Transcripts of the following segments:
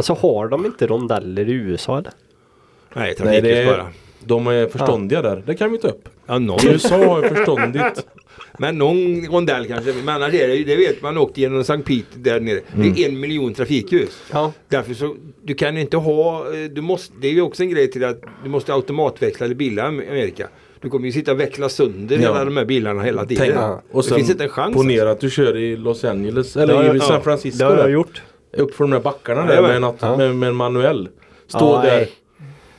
Alltså har de inte rondeller i USA eller? Nej, Nej, trafikljus det är, bara. de är förståndiga där. Det kan vi ta upp. Ja, någon. USA har ju förståndigt. Men någon rondell kanske. Men annars är det det vet man åkte genom Sankt Pete där nere. Mm. Det är en miljon trafikljus. Ja. Därför så, du kan inte ha, eh, du måste, det är ju också en grej till att du måste automatväxlade bilar i Amerika. Du kommer ju sitta och veckla sönder Ja. alla de här bilarna hela tiden. Tänk, Ja. och det sen finns inte en chans. ponera att du kör i Los Angeles eller Det har i San ja, Francisco. Det har jag gjort. Upp för de där backarna där med, något, Ja. med, med en manuell. Stå Ja, där. nej.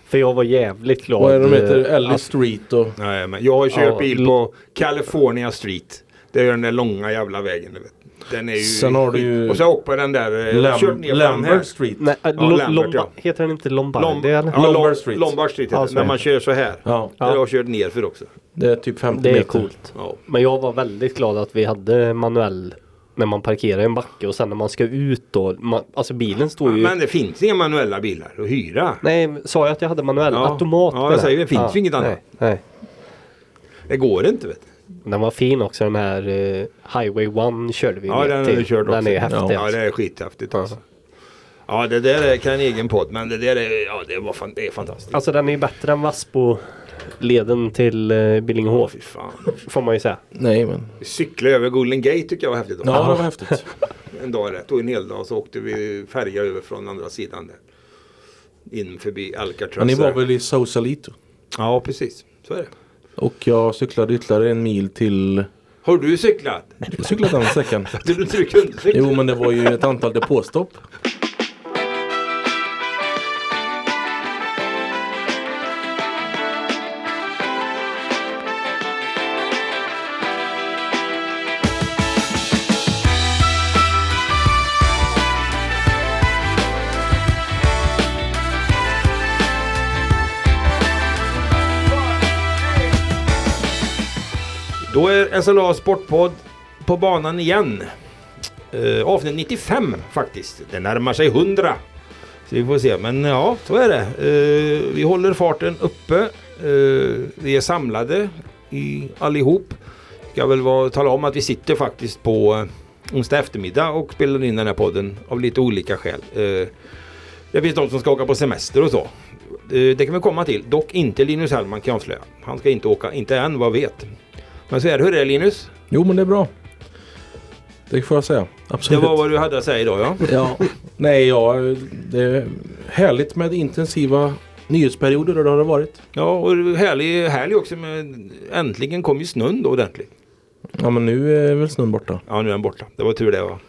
För jag var jävligt glad. Vad är de heter? eh, Ellis att- Street och... Nej, men jag har kört Ja, bil på California Street. Det är den där långa jävla vägen. Du vet. Den är ju Sen har du ju Och så åkt på den där. eh, Lam-. Lambert Street. Nej, Ja, Lambert, ja. Heter den inte Lombardi Lom- eller? ja, Lombard Street. Lombard Street heter så När är man kör så här. Ja, Det har jag kört ner för också. det är typ 50 Det är meter. coolt. Ja. Men jag var väldigt glad att vi hade manuell när man parkerar i en backe och sen när man ska ut då. Man, alltså bilen står ju... Men det finns inga manuella bilar att hyra. Nej, sa jag att jag hade manuell? Ja. Automat Ja, jag säger det. finns ju inget annat. Nej, nej. Det går inte vet du. Den var fin också den här eh, Highway 1 körde vi Ja, den har du kört också. Den är häftig Ja. Ja, alltså. det är skithäftigt alltså. Ja, det där är, kan en egen podd. Men det där är, ja, det, var fan, det är fantastiskt. Alltså den är ju bättre än Vassbo-leden till eh, Billingehov. Fy fan. Får man ju säga. Nej men. Cykla över Golden Gate tycker jag var häftigt. Ja, det var häftigt. En dag rätt. Tog en hel dag så åkte vi färja över från andra sidan där. In förbi Alcatraz. Men ni var väl i Sausalito? Ja, precis. Så är det. Och jag cyklade ytterligare en mil till... Har du cyklat? Jag cyklade den sträckan. Du, du, du kunde cykla? Jo men det var ju ett antal depåstopp. SLA Sportpodd på banan igen. Uh, avsnitt 95 faktiskt. Det närmar sig 100. Så vi får se. Men ja, så är det. Uh, vi håller farten uppe. Uh, vi är samlade i, allihop. Ska väl vara, tala om att vi sitter faktiskt på onsdag eftermiddag och spelar in den här podden av lite olika skäl. Uh, det finns de som ska åka på semester och så. Det kan vi komma till. Dock inte Linus Hellman kan jag avslöja. Han ska inte åka, inte än vad jag vet. Men så är det. Hur är det Linus? Jo men det är bra. Det får jag säga. Det Absolut. var vad du hade att säga idag ja. Ja. Nej ja, det är härligt med intensiva nyhetsperioder och det har det varit. Ja och härlig, härlig också med äntligen kom ju snön då ordentligt. Ja men nu är väl snön borta. Ja nu är den borta. Det var tur det va.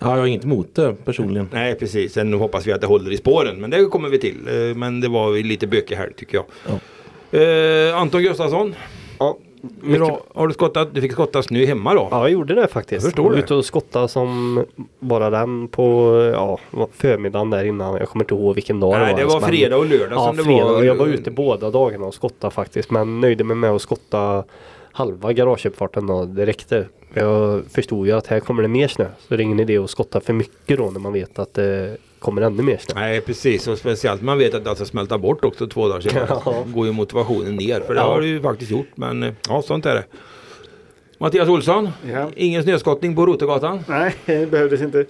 Ja, jag har inget emot det personligen. Nej precis. Sen hoppas vi att det håller i spåren. Men det kommer vi till. Eh, Men det var ju lite bökig här tycker jag. Eh, Anton Gustafsson. Ja, Hur har, du skottat? Du fick skottas nu hemma då? Ja, jag gjorde det faktiskt. Jag förstår var det. ute och skottade som bara den på ja, förmiddagen där innan. Jag kommer inte ihåg vilken dag Nej det det var. var men- fredag och lördag Ja, som det fredag. var. Jag var ute båda dagarna och skottade faktiskt. Men nöjde mig med att skotta halva garageuppfarten då. Det räckte. Jag förstod ju att här kommer det mer snö. Så det är ingen idé att skotta för mycket då när man vet att det kommer ännu mer snö. Nej precis och speciellt man vet att det ska smälta bort också två dagar senare. Ja. går ju motivationen ner för det Ja. har det ju faktiskt gjort. Men eh, ja sånt är det. Mattias Olsson. Ja. Ingen snöskottning på Rotegatan. Nej, det behövdes inte.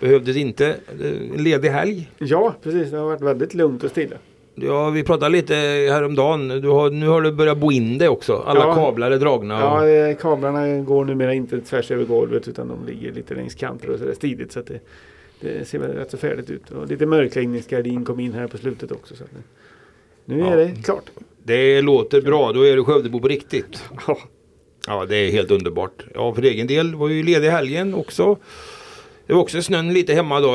Behövdes inte. Eh, Ledig helg. Ja, precis. Det har varit väldigt lugnt och stilla. Ja, vi pratade lite häromdagen. Du har, nu har du börjat bo in det också. Alla Ja. kablar är dragna. Ja, och, eh, kablarna går numera inte tvärs över golvet utan de ligger lite längs kanter och sådär stidigt. Så att det, det ser väl rätt så färdigt ut. Och lite mörkläggningsgardin kom in här på slutet också. Så nu är Ja. det klart. Det låter bra. Då är du Skövdebo på riktigt. Ja. Ja, det är helt underbart. Ja, för egen del var ju ledig helgen också. Det var också snön lite hemma då.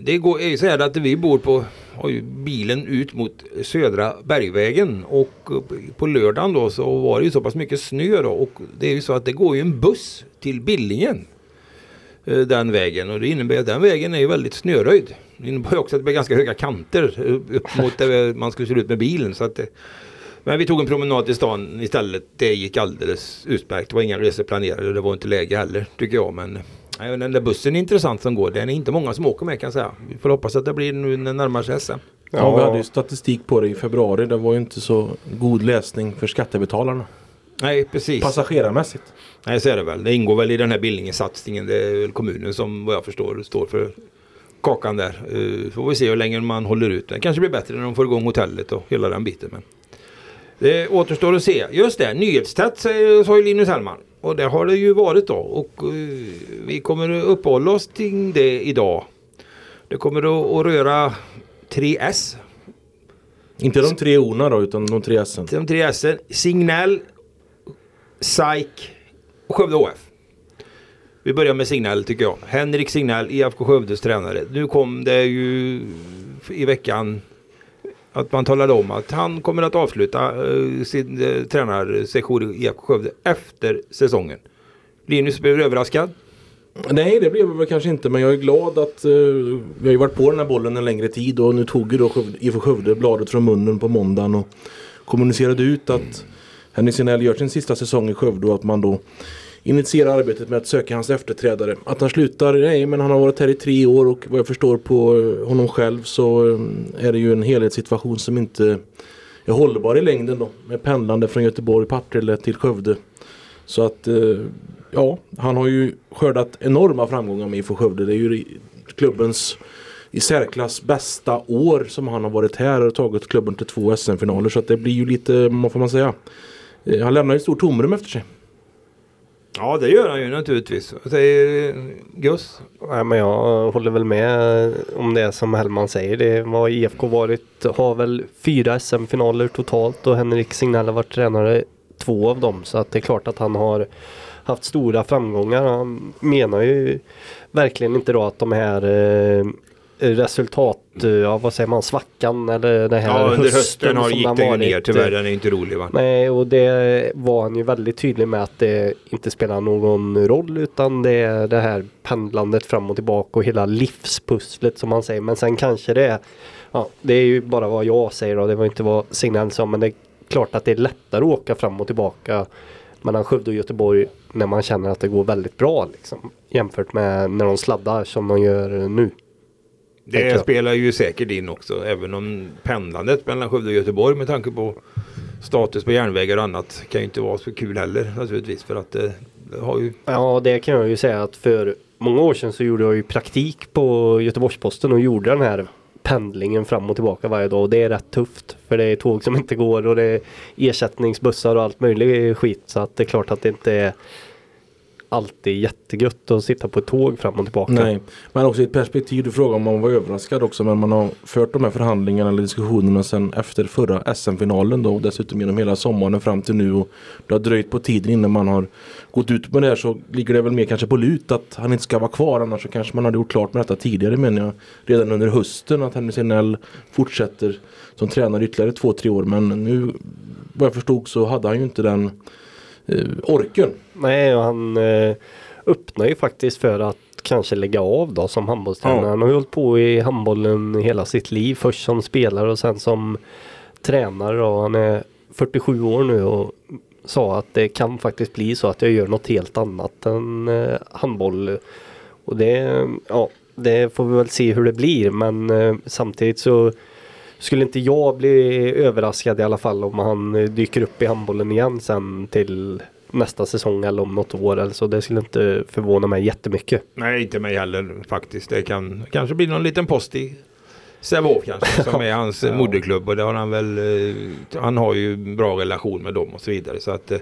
Det, går, är ju så här att vi bor på, ju bilen ut mot södra Bergvägen och på lördagen då så var det ju så pass mycket snö då och det är ju så att det går ju en buss till Billingen. Eh, Den vägen och det innebär att den vägen är ju väldigt snöröjd. Det innebär också att det blir ganska höga kanter eh, upp mot där man skulle se ut med bilen. Så att det, men vi tog en promenad till stan istället. Det gick alldeles utmärkt. Det var inga resor planerade. Det var inte läge heller tycker jag. Men nej, den där bussen är intressant som går. Den är inte många som åker med kan jag säga. Vi får hoppas att det blir nu när det närmar sig SM. Ja, vi hade ju statistik på det i februari. Det var ju inte så god läsning för skattebetalarna. Nej precis. Passagerarmässigt. Nej så är det väl. Det ingår väl i den här Billingensatsningen. Det är kommunen som vad jag förstår står för kakan där. Uh, får vi se hur länge man håller ut. Det kanske blir bättre när de får igång hotellet och hela den biten. Men det återstår att se. Just det, nyhetstätt sa ju Linus Hellman. Och det har det ju varit då. Och uh, vi kommer att uppehålla oss till det idag. Det kommer att, att röra 3S. Inte de tre orna då utan de tre S. De tre S. Signell, SAIK och Skövde HF. Vi börjar med Signell tycker jag. Henrik Signell, IFK Skövdes tränare. Nu kom det ju i veckan att man talade om att han kommer att avsluta uh, sin uh, tränarsession i IFK Skövde efter säsongen. Linus blev överraskad. Nej det blev jag väl kanske inte men jag är glad att uh, vi har ju varit på den här bollen en längre tid och nu tog ju då IFK Skövde bladet från munnen på måndagen och kommunicerade ut att Henrik Sinell gör sin sista säsong i Skövde och att man då initierar arbetet med att söka hans efterträdare. Att han slutar, nej men han har varit här i tre år och vad jag förstår på eh, honom själv så eh, är det ju en helhetssituation som inte är hållbar i längden då. Med pendlande från Göteborg, Partille till Skövde. Så att eh, ja, han har ju skördat enorma framgångar med IFK Skövde. Det är ju klubbens i särklass bästa år som han har varit här och tagit klubben till två SM-finaler. Så att det blir ju lite, vad får man säga, han lämnar ett stort tomrum efter sig. Ja det gör han ju naturligtvis. Säger Gus? Ja, men jag håller väl med om det som Hellman säger. Det var IFK varit, har väl fyra SM-finaler totalt och Henrik Signell har varit tränare två av dem. Så att det är klart att han har haft stora framgångar. Han menar ju verkligen inte då att de här eh, resultat, ja vad säger man, svackan eller det här Ja under hösten, hösten har gick det ju ner tyvärr, den är inte rolig va? Nej och det var han ju väldigt tydlig med att det inte spelar någon roll utan det är det här pendlandet fram och tillbaka och hela livspusslet som man säger. Men sen kanske det är, ja det är ju bara vad jag säger och det var inte vad Signell sa men det är klart att det är lättare att åka fram och tillbaka mellan Skövde och Göteborg när man känner att det går väldigt bra liksom, jämfört med när de sladdar som de gör nu. Det spelar ju säkert in också. Även om pendlandet mellan Skövde och Göteborg med tanke på status på järnvägar och annat kan ju inte vara så kul heller naturligtvis. För att det, det har ju... Ja det kan jag ju säga att för många år sedan så gjorde jag ju praktik på Göteborgsposten och gjorde den här pendlingen fram och tillbaka varje dag och det är rätt tufft. För det är tåg som inte går och det är ersättningsbussar och allt möjligt skit. Så att det är klart att det inte är alltid jättegött att sitta på ett tåg fram och tillbaka. Nej, men också i ett perspektiv, du frågar om man var överraskad också men man har fört de här förhandlingarna eller diskussionerna sen efter förra SM-finalen då och dessutom genom hela sommaren fram till nu och det har dröjt på tiden innan man har gått ut med det här så ligger det väl mer kanske på lut att han inte ska vara kvar annars så kanske man hade gjort klart med detta tidigare menar jag redan under hösten att Henry Sinell fortsätter som tränare ytterligare två, tre år men nu vad jag förstod så hade han ju inte den orken. Nej, och han eh, öppnar ju faktiskt för att kanske lägga av då som handbollstränare. Ja. Han har ju hållit på i handbollen hela sitt liv. Först som spelare och sen som tränare. Och han är 47 år nu och sa att det kan faktiskt bli så att jag gör något helt annat än eh, handboll. Och det, ja, det får vi väl se hur det blir men eh, samtidigt så skulle inte jag bli överraskad i alla fall om han dyker upp i handbollen igen sen till nästa säsong eller om något år. Eller så det skulle inte förvåna mig jättemycket. Nej, inte mig heller faktiskt. Det kan kanske bli någon liten post i Sävehof kanske som är hans ja. moderklubb och det har han väl. Eh, han har ju bra relation med dem och så vidare så att eh,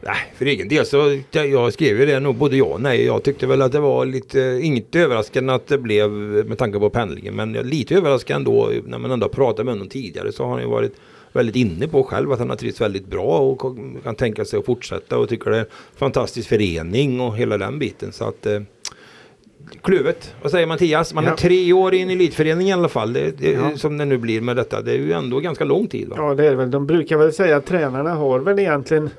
Nej, för egen del så jag skrev ju det nog både ja och nej. Jag tyckte väl att det var lite, inget överraskande att det blev med tanke på pendlingen. Men lite överraskande ändå när man ändå pratat med honom tidigare så har han ju varit väldigt inne på själv att han har trivts väldigt bra och kan tänka sig att fortsätta och tycker det är en fantastisk förening och hela den biten. Så att eh, kluvet. Vad säger Mattias? Man ja. är tre år i en elitförening i alla fall. Det, det, ja. Som det nu blir med detta. Det är ju ändå ganska lång tid. Va? Ja det är det väl. De brukar väl säga att tränarna har väl egentligen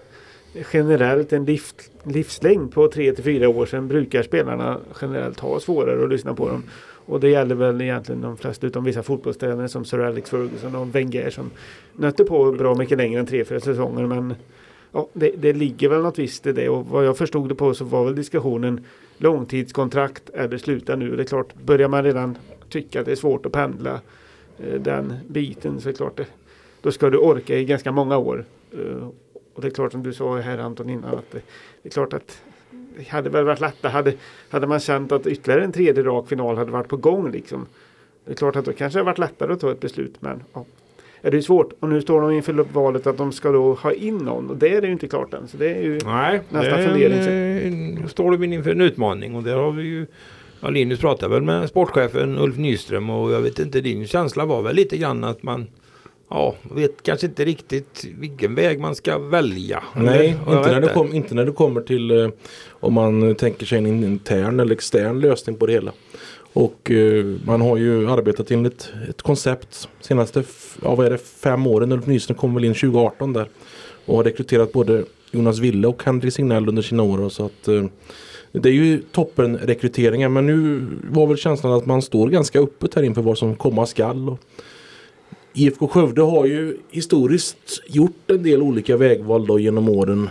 generellt en liv, livslängd på tre till fyra år. Sen brukar spelarna generellt ha svårare att lyssna på dem. Och det gäller väl egentligen de flesta utom vissa fotbollstränare som Sir Alex Ferguson och Wenger som nötte på bra mycket längre än tre, fyra säsonger. Men ja, det, det ligger väl något visst i det och vad jag förstod det på så var väl diskussionen långtidskontrakt eller sluta nu. Det är klart, börjar man redan tycka att det är svårt att pendla eh, den biten så är det klart det, då ska du orka i ganska många år. Eh, och det är klart som du sa här Anton innan att det, det är klart att hade väl varit lättare. Hade, hade man känt att ytterligare en tredje rak final hade varit på gång liksom. Det är klart att då kanske det varit lättare att ta ett beslut. Men ja, är det är svårt. Och nu står de inför valet att de ska då ha in någon. Och det är det ju inte klart än. Så det är ju Nej, Nästa det är fundering en, eh, står de inför en utmaning och där har vi ju ja, Linus pratade väl med sportchefen Ulf Nyström och jag vet inte, din känsla var väl lite grann att man Ja, vet kanske inte riktigt vilken väg man ska välja. Nej, inte när, Jag kom, inte när det kommer till eh, om man tänker sig en intern eller extern lösning på det hela. Och eh, man har ju arbetat enligt ett koncept senaste ja, vad är det, fem åren. Ulf Nyström kom väl in 2018 där. Och har rekryterat både Jonas Wille och Henrik Signell under sina år. Så att, eh, det är ju toppenrekryteringar men nu var väl känslan att man står ganska öppet här inför vad som komma skall. Och IFK Skövde har ju historiskt gjort en del olika vägval då genom åren.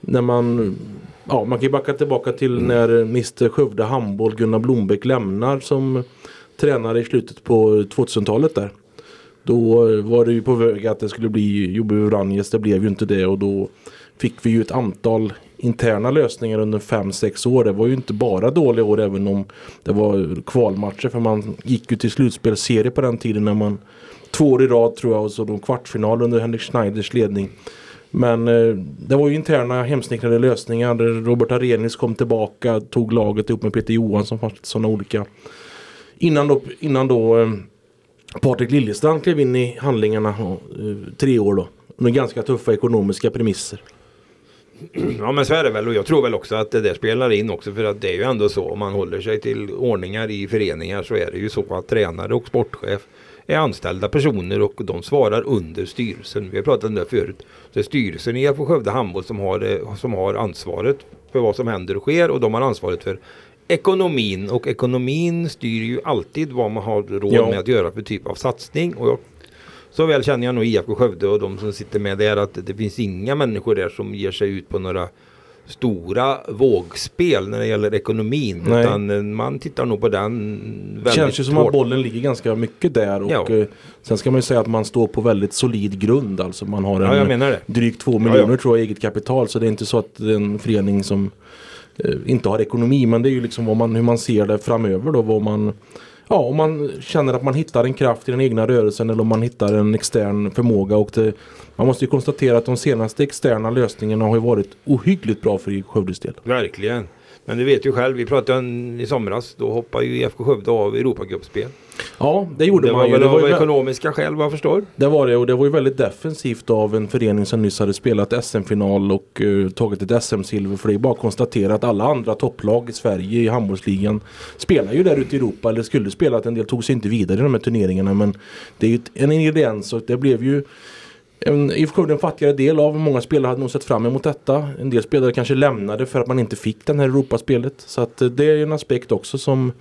När man, ja, man kan ju backa tillbaka till när Mr Skövde Handboll Gunnar Blombeck lämnar som tränare i slutet på 2000-talet där. Då var det ju på väg att det skulle bli Jobbe Vranjes, det blev ju inte det och då fick vi ju ett antal interna lösningar under 5-6 år. Det var ju inte bara dåliga år även om det var kvalmatcher för man gick ju till slutspelsserie på den tiden när man två år i rad tror jag och så då kvartsfinal under Henrik Schneiders ledning. Men eh, det var ju interna hemsnickrade lösningar. Robert Arrhenius kom tillbaka, tog laget ihop med Peter Johansson. Fanns sådana olika. Innan då, innan då eh, Patrik Liljestrand klev in i handlingarna. Eh, tre år då. Under ganska tuffa ekonomiska premisser. Ja men så är det väl och jag tror väl också att det där spelar in också för att det är ju ändå så om man håller sig till ordningar i föreningar så är det ju så att tränare och sportchef är anställda personer och de svarar under styrelsen. Vi har pratat om det förut. Det är styrelsen i IFK Skövde Handboll som har, eh, som har ansvaret för vad som händer och sker och de har ansvaret för ekonomin och ekonomin styr ju alltid vad man har råd Ja. med att göra för typ av satsning. Och jag, så väl känner jag nog IFK Skövde och de som sitter med där att det finns inga människor där som ger sig ut på några stora vågspel när det gäller ekonomin. Nej. Utan man tittar nog på den väldigt känns ju som hårt. att bollen ligger ganska mycket där. Och Ja. eh, sen ska man ju säga att man står på väldigt solid grund. Alltså man har en Ja, drygt två miljoner ja. tror jag eget kapital. Så det är inte så att det är en förening som eh, inte har ekonomi. Men det är ju liksom man, hur man ser det framöver då. Vad man, ja, om man känner att man hittar en kraft i den egna rörelsen eller om man hittar en extern förmåga. Och det, man måste ju konstatera att de senaste externa lösningarna har ju varit ohyggligt bra för Skövdes del. Verkligen. Men du vet ju själv, vi pratade om i somras. Då hoppade ju IFK Skövde av Europacupspel. Ja, det gjorde Det man var ju. väl Det var av ekonomiska skäl vad jag förstår. Det var det och det var ju väldigt defensivt av en förening som nyss hade spelat SM-final och eh, tagit ett SM-silver. För det är bara att konstatera att alla andra topplag i Sverige i handbollsligan spelar ju där ute i Europa eller skulle spela. Att en del tog sig inte vidare i de här turneringarna men det är ju en ingrediens och det blev ju en, IFK Skövde en fattigare del av. Många spelare hade nog sett fram emot detta. En del spelare kanske lämnade för att man inte fick den här Europaspelet. Så att eh, det är en aspekt också som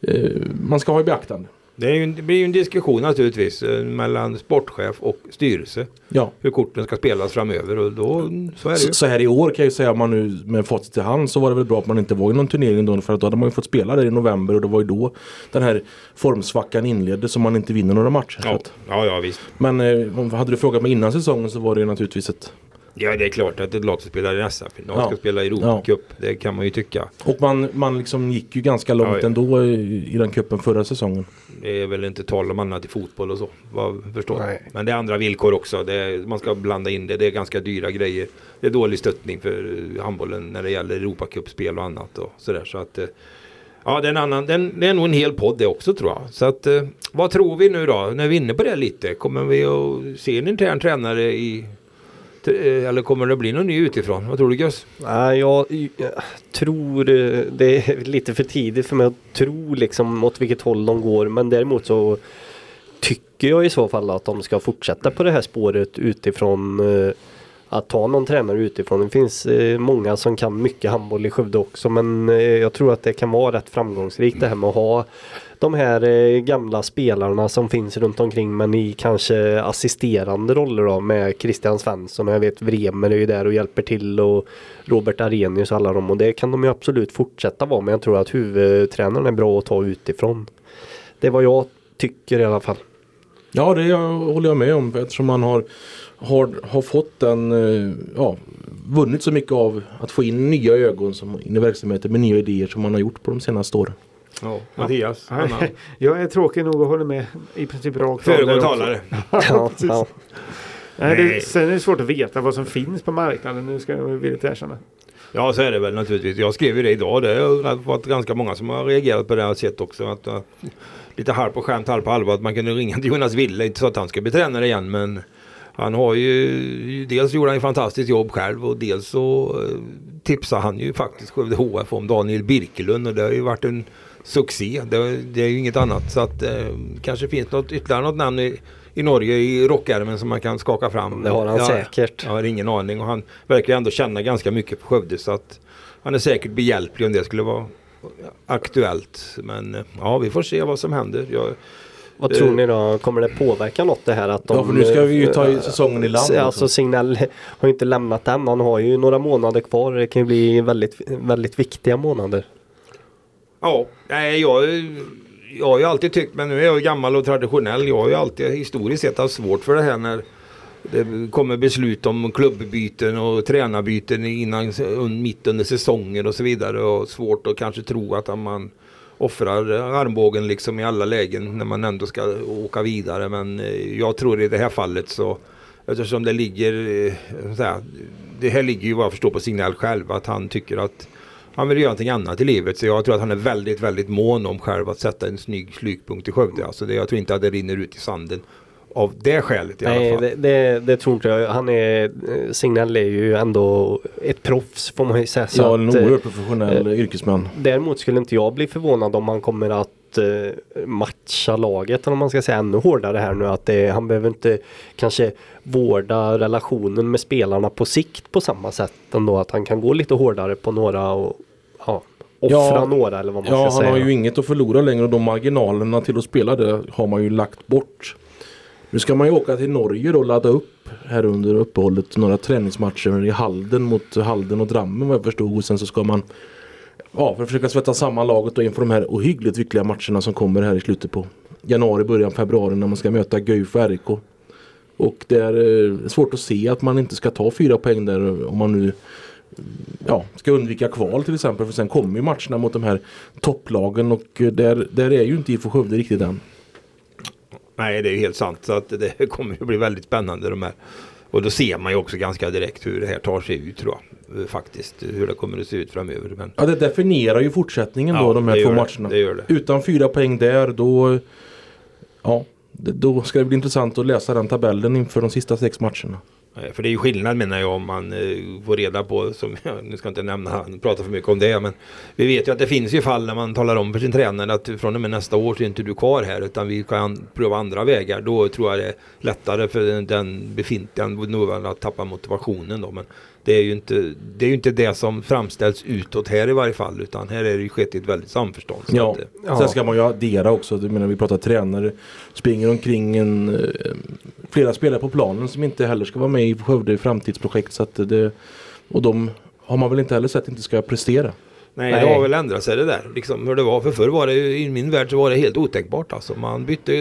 eh, man ska ha i beaktande. Det, ju, det blir ju en diskussion naturligtvis eh, mellan sportchef och styrelse. Ja. Hur korten ska spelas framöver och då så är det ju. Så, här i år kan jag ju säga om man nu med facit i hand så var det väl bra att man inte var i någon turnering då för att då hade man ju fått spela där i november och det var ju då den här formsvackan inleddes som man inte vinner några matcher. Ja, ja, ja visst. men eh, hade du frågat mig innan säsongen så var det ju naturligtvis ett Ja, det är klart att ett lag som spelar i SM-final Ja. ska spela i Europacup. Det kan man ju tycka. och man, man liksom gick ju ganska långt Ja, ja. ändå i, i den kuppen förra säsongen. Det är väl inte tal om annat i fotboll och så. Vad förstår. Nej. Men det är andra villkor också. Det är, man ska blanda in det. Det är ganska dyra grejer. Det är dålig stöttning för handbollen när det gäller Europacupspel och annat. Och sådär. Så att, eh, ja, det är, en annan, det, är, det är nog en hel podd det också tror jag. Så att, eh, vad tror vi nu då? När vi är inne på det lite. Kommer vi att se en intern tränare i Eh, eller kommer det bli någon ny utifrån? Vad tror du Gus? Nej, jag, jag tror eh, det är lite för tidigt för mig att tro liksom åt vilket håll de går. Men däremot så tycker jag i så fall att de ska fortsätta på det här spåret utifrån eh, att ta någon tränare utifrån. Det finns eh, många som kan mycket handboll i Skövde också men eh, jag tror att det kan vara rätt framgångsrikt det här med att ha de här eh, gamla spelarna som finns runt omkring men i kanske assisterande roller då med Christian Svensson och jag vet Vremer är ju där och hjälper till och Robert Arrhenius och alla dem och det kan de ju absolut fortsätta vara men jag tror att huvudtränaren är bra att ta utifrån. Det är vad jag tycker i alla fall. Ja, det håller jag med om eftersom man har, har, har fått den, eh, ja, vunnit så mycket av att få in nya ögon som, in i verksamheten med nya idéer som man har gjort på de senaste åren. Ja, Mattias. Annan. Jag är tråkig nog att hålla med i princip rakt av Föregående talare. Ja, ja. Nej, det, sen är det svårt att veta vad som finns på marknaden. Nu ska jag villigt erkänna. Ja så är det väl naturligtvis. Jag skrev ju det idag. Det har varit ganska många som har reagerat på det här sättet också. Att, uh, lite halv på skämt, halv på allvar. Att man kunde ringa till Jonas Wille. Inte så att han ska bli tränare igen men han har ju, dels gjorde han ett fantastiskt jobb själv och dels så uh, tipsade han ju faktiskt Skövde HF om Daniel Birkelund och det har ju varit en succé. Det, det är ju inget annat så att uh, kanske finns något, ytterligare något namn i, i Norge i rockärmen som man kan skaka fram. Det har han Ja, säkert. Jag har ingen aning och han verkar ändå känna ganska mycket på Skövde så att han är säkert behjälplig om det skulle vara aktuellt. Men eh, ja, vi får se vad som händer. Jag, Vad Eh. tror ni då? Kommer det påverka något det här att de... Ja, för nu ska vi ju ta eh, säsongen i land. Alltså Signell har ju inte lämnat än. Han har ju några månader kvar. Det kan ju bli väldigt, väldigt viktiga månader. ja, nej, jag, jag har ju alltid tyckt, men nu är jag gammal och traditionell. Jag har ju alltid historiskt sett haft svårt för det här när det kommer beslut om klubbbyten och tränarbyten innan, mitt under säsonger och så vidare. Och svårt att kanske tro att man offrar armbågen liksom i alla lägen när man ändå ska åka vidare. Men eh, jag tror i det här fallet så eftersom det ligger, eh, så här, det här ligger ju vad jag förstår på Signell själv att han tycker att han vill göra någonting annat i livet. Så jag tror att han är väldigt, väldigt mån om själv att sätta en snygg slutpunkt i Skövde. Alltså det, jag tror inte att det rinner ut i sanden av det skälet i alla Nej, fall. det, det, det tror inte jag. Han är, eh, Signell är ju ändå ett proffs får man ju säga. Så Ja, en eh, oerhört professionell yrkesman. Däremot skulle inte jag bli förvånad om han kommer att eh, matcha laget om man ska säga ännu hårdare här nu. Att det, han behöver inte kanske vårda relationen med spelarna på sikt på samma sätt ändå. Att han kan gå lite hårdare på några och ja, offra Ja, några eller vad man Ja, ska han säga. har ju inget att förlora längre och de marginalerna till att spela det har man ju lagt bort. Nu ska man ju åka till Norge och ladda upp här under uppehållet några träningsmatcher i Halden mot Halden och Drammen vad jag förstod. Och sen så ska man ja, för att försöka svetsa samman laget inför de här ohyggligt viktiga matcherna som kommer här i slutet på januari, början februari när man ska möta Guif och RIK. Och det är eh, svårt att se att man inte ska ta fyra poäng där om man nu ja, ska undvika kval till exempel. För sen kommer ju matcherna mot de här topplagen och eh, där, där är ju inte IFK Skövde riktigt än. Nej, det är ju helt sant. Så att det kommer ju bli väldigt spännande de här. Och då ser man ju också ganska direkt hur det här tar sig ut tror jag. Eh, Faktiskt hur det kommer att se ut framöver. Men, Ja, det definierar ju fortsättningen Ja, då de här två det. matcherna. Det det. Utan fyra poäng där då Ja, då ska det bli intressant att läsa den tabellen inför de sista sex matcherna. Eh, för det är ju skillnad menar jag om man eh, får reda på, som jag, nu ska jag inte nämna, han för mycket om det, men vi vet ju att det finns ju fall när man talar om för sin tränare att från och med nästa år så är inte du kvar här utan vi kan pröva andra vägar. Då tror jag det är lättare för den- den befintliga nuvarande att tappa motivationen då. Men det är ju inte det, är ju inte det som framställs utåt här i varje fall utan här är det ju skett i ett väldigt samförstånd. Så Ja, att, eh, Ja. sen ska man ju addera också. Jag menar, vi pratar tränare. Springer omkring en, eh, flera spelare på planen som inte heller ska vara med i Skövde framtidsprojekt. Så att det, och de har man väl inte heller sett inte ska prestera. Nej, Nej. det har väl ändrat sig det där. Liksom hur det var. För förr var det ju, i min värld så var det helt otänkbart. Alltså. Man bytte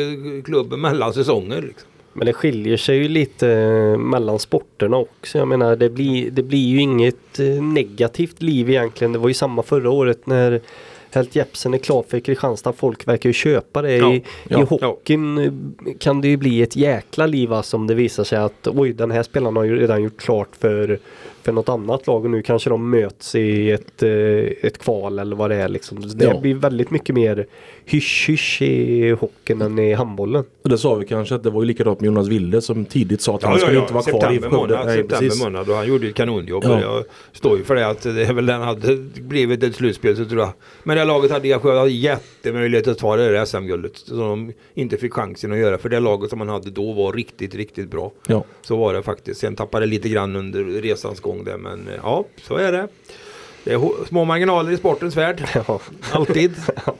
klubb mellan säsonger. Liksom. Men det skiljer sig ju lite eh, mellan sporterna också. Jag menar det blir, det blir ju inget eh, negativt liv egentligen. Det var ju samma förra året när Helt Jepsen är klar för Kristianstad. Folk verkar ju köpa det. Ja, I, ja, I hockeyn eh, kan det ju bli ett jäkla liv alltså, om det visar sig att oj den här spelaren har ju redan gjort klart för, för något annat lag och nu kanske de möts i ett, eh, ett kval eller vad det är liksom. Det Ja. blir väldigt mycket mer hysch-hysch i hockeyn än i handbollen. Och det sa vi kanske att det var ju likadant med Jonas Ville som tidigt sa att han skulle inte vara kvar i Skövde. månad, Nej, september precis. månad och han gjorde ett kanonjobb. Ja. Jag står ju för det att det är väl den hade blivit ett slutspel så tror jag. Men det laget hade jag jättemöjlighet att ta det där SM-guldet. Som de inte fick chansen att göra. För det laget som man hade då var riktigt, riktigt bra. Ja. Så var det faktiskt. Sen tappade lite grann under resans gång där. Men eh, ja, så är det. Det är små marginaler i sportens värld. Ja. Alltid.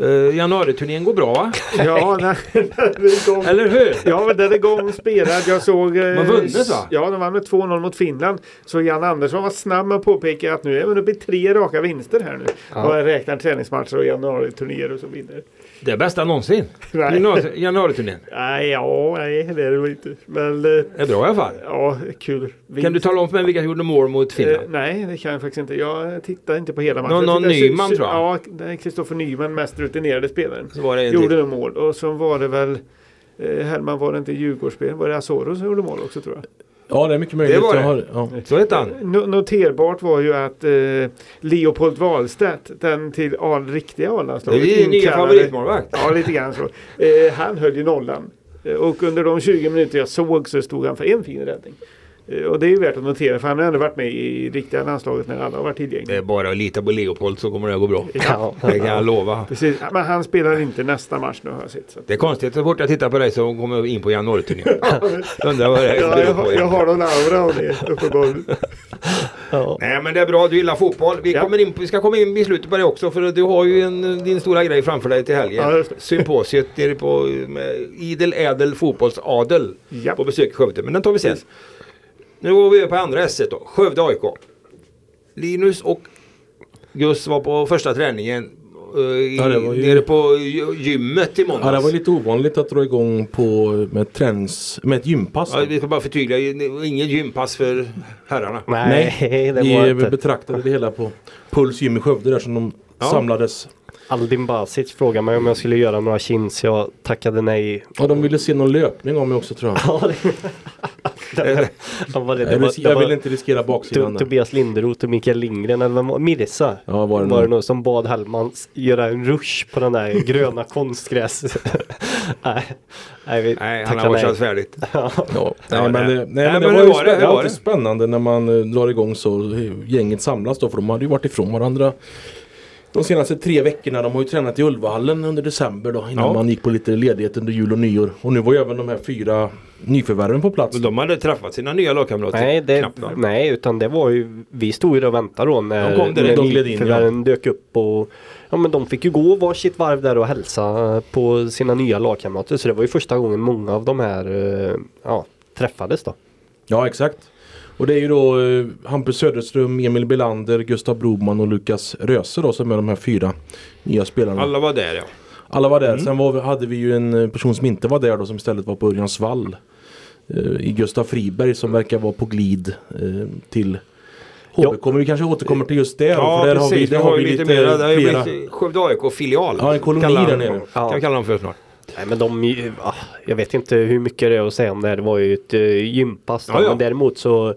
Uh, januariturnén går bra? Ja, när, när. Eller hur? Ja, men den är igång spelad. Jag såg... Eh, Man vunnit, va? Ja, de vann med 2-0 mot Finland. Så Jan Andersson var snabb med att påpeka att nu är man uppe i tre raka vinster här nu. Ja. Och räknar träningsmatcher och januariturnéer och så vidare. Det är bästa någonsin. Nej. Januariturnén. Nej, ja, nej det är det väl inte. Men eh, Det är bra i alla fall. ja, kul. Vi- Kan du tala om för mig vilka som gjorde mål mot Eh, Finland? nej, det kan jag faktiskt inte. Jag tittar inte på hela matchen. Någon- någon Nyman, tror jag. Ja, det är Kristoffer Nyman, mest rutinerade spelaren. Så var det en Gjorde till. nog mål. Och så var det väl eh, Hellman var det inte Djurgårdsspel. Var det Asoro som gjorde mål också tror jag. Ja, det är mycket möjligt. Det var Jag det. har, ja. Så hette han. No- noterbart var ju att eh, Leopold Wahlstedt, den till all, riktiga Det A-landslaget. är din nya favoritmålvakt. Ja, lite grann så. Eh, han höll ju nollan. Eh, Och under de 20 minuter jag såg så stod han för en fin räddning. Eh, Och det är ju värt att notera för han har ändå varit med i riktiga landslaget när alla har varit Det är tillgängliga. bara att lita på Leopold så kommer det att gå bra. Ja. Det kan jag lova. Precis, men han spelar inte nästa match nu har jag sett. Det är konstigt, så fort jag tittar på dig så kommer jag in på januariturnén. Undrar vad det är Ja, jag, har- jag har någon aura av det uppenbarligen. Ja. Nej men det är bra, du gillar fotboll. Vi, Ja. kommer in, vi ska komma in i slutet på det också för du har ju en, din stora grej framför dig till helgen. Ja. Symposiet nere på med idel ädel fotbollsadel Ja. på besök i Skövde. Men den tar vi sen. Nu går vi över på andra S1 då. Skövde AIK. Linus och Gus var på första träningen eh, i, Ja, ju- nere på gy- gymmet i måndags. Ja, det var lite ovanligt att dra igång på, med, tränings, med ett gympass. Ja, vi ska bara förtydliga, ingen gympass för herrarna. Nej, det var vi inte. betraktade det hela på Puls gym i Skövde där som de Ja. samlades. Aldin Basic frågade mig om jag skulle göra några chins. Jag tackade nej. Ja, de ville se någon löpning av mig också tror jag. Det, var det, det Jag, var, vill, det jag vill inte riskera baksidan. Tobias Linderoth och Mikael Lindgren eller vem var Mirza? Ja, var det var det nog som bad Hellman göra en rush på den där gröna konstgräs. nej, nej, vi Nej, han har kört färdigt. Ja. Ja, Nej, men det- det, nej, Nej, men men det var ju var det? Hur var det? spännande när man eh, drar igång så eh, gänget samlas då för de hade ju varit ifrån varandra de senaste tre veckorna. De har ju tränat i Ulvahallen under december då innan Ja. man gick på lite ledighet under jul och nyår. Och nu var ju även de här fyra nyförvärven på plats. Men de hade träffat sina nya lagkamrater. Nej, det, Knappt, nej, utan det var ju, vi stod ju där och väntade då när, De kom direkt, när de gled in, nyförvärven dök upp och ja men de fick ju gå varsitt varv där och hälsa på sina nya lagkamrater. Så det var ju första gången många av de här eh, ja, träffades då. Ja exakt. Och det är ju då eh, Hampus Söderström, Emil Belander, Gustav Broman och Lukas Röse då som är de här fyra nya spelarna. Alla, Alla var där ja. Var där. Sen var, vi- hade vi ju en eh, person som inte var där då som istället var på Örjans vall. Eh, I Gustav Friberg som verkar vara på glid eh, till HBK. Ja. Men vi kanske återkommer till just det. Ja, för där precis. har vi, vi där har ju lite mer. Det har ju flera. blivit Skövde AIK-filial. Ja, en koloni Kallar där nere. Kan vi kalla dem för snart. Nej men de, ju- ah, jag vet inte hur mycket det är att säga om det här. Det var ju ett gympass. Ja, ja. Men däremot så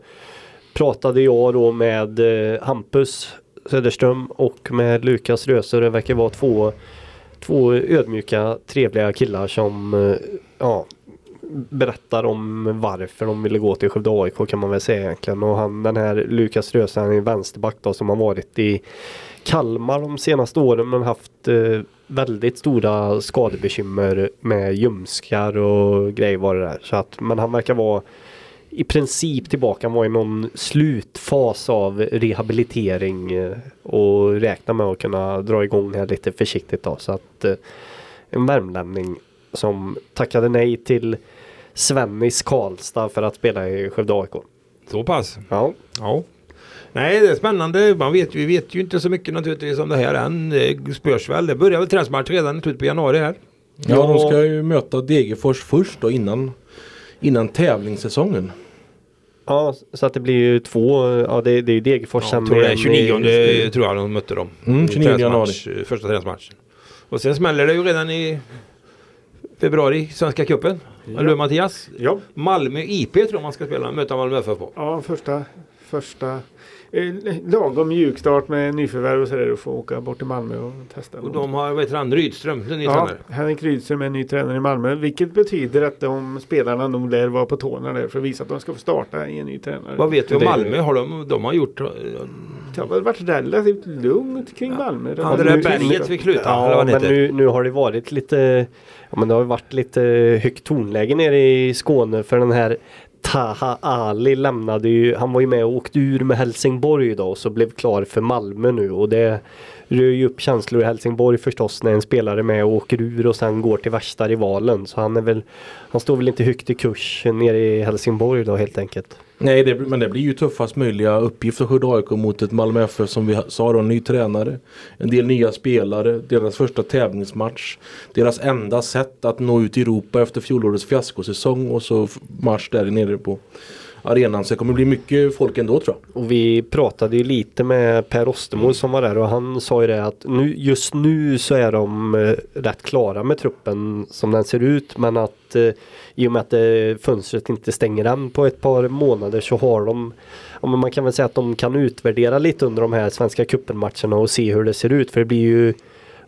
pratade jag då med Hampus Söderström och med Lukas Röse. Det verkar vara två, två ödmjuka trevliga killar som eh, ja, berättar om varför de ville gå till Skövde AIK kan man väl säga egentligen. Och han, den här Lukas Röse han är en vänsterback då som har varit i Kalmar de senaste åren men haft eh, väldigt stora skadebekymmer med ljumskar och grejer var det där. Så att, men han verkar vara i princip tillbaka. Han var i någon slutfas av rehabilitering eh, och räknar med att kunna dra igång här lite försiktigt då. Så att eh, en värmlänning som tackade nej till Svennis Karlstad för att spela i Skövde AIK. Så pass. Ja, Ja. Nej, det är spännande. Man vet, vi vet ju inte så mycket naturligtvis om det här än. Det spörs väl. Det börjar väl träningsmatch redan i slutet på januari här. Ja, de ska ju möta Degerfors först då innan, innan tävlingssäsongen. ja så att det blir ju två. Ja, det, det är ju Degerfors sen tror det är igen 29 i- tror jag de mötte dem. Mm, I 29 träningsmatch, Första träningsmatchen. Och sen smäller det ju redan i februari, Svenska cupen. Eller hur Mattias? Ja, Malmö IP tror man ska spela, möta Malmö FF på. ja första, första eh, lagom mjuk start med nyförvärv och så där och få åka bort till Malmö och testa. Och de har, vad heter han, Rydström, den Ja, tränare. Henrik Rydström är ny tränare i Malmö. Vilket betyder att de spelarna nog lär vara på tårna där för att visa att de ska få starta i en ny tränare. Vad vet vi om Det- Malmö? Har de, de har gjort... eh, Det har varit relativt lugnt kring Malmö. Ja, det där nu- berget vid Kluta, eller Ja, vad det men nu, nu har det varit lite Ja men det har varit lite högt tonläge nere i Skåne för den här Taha Ali lämnade ju Han var ju med och åkte ur med Helsingborg idag och så blev klar för Malmö nu och det rör ju upp känslor i Helsingborg förstås när en spelare är med och åker ur och sen går till värsta rivalen. Så han är väl, han står väl inte högt i kurs nere i Helsingborg då helt enkelt. Nej, det, men det blir ju tuffast möjliga uppgift för AIK mot ett Malmö FF som vi sa då, ny tränare. En del nya spelare, deras första tävlingsmatch. Deras enda sätt att nå ut i Europa efter fjolårets fiaskosäsong och så match där nere på arenan. Så det kommer bli mycket folk ändå tror jag. Och vi pratade ju lite med Per Ostermo som var där och han sa ju det att nu, just nu så är de eh, rätt klara med truppen som den ser ut men att eh, i och med att eh, fönstret inte stänger än på ett par månader så har de ja, men man kan väl säga att de kan utvärdera lite under de här svenska cupen-matcherna och se hur det ser ut för det blir ju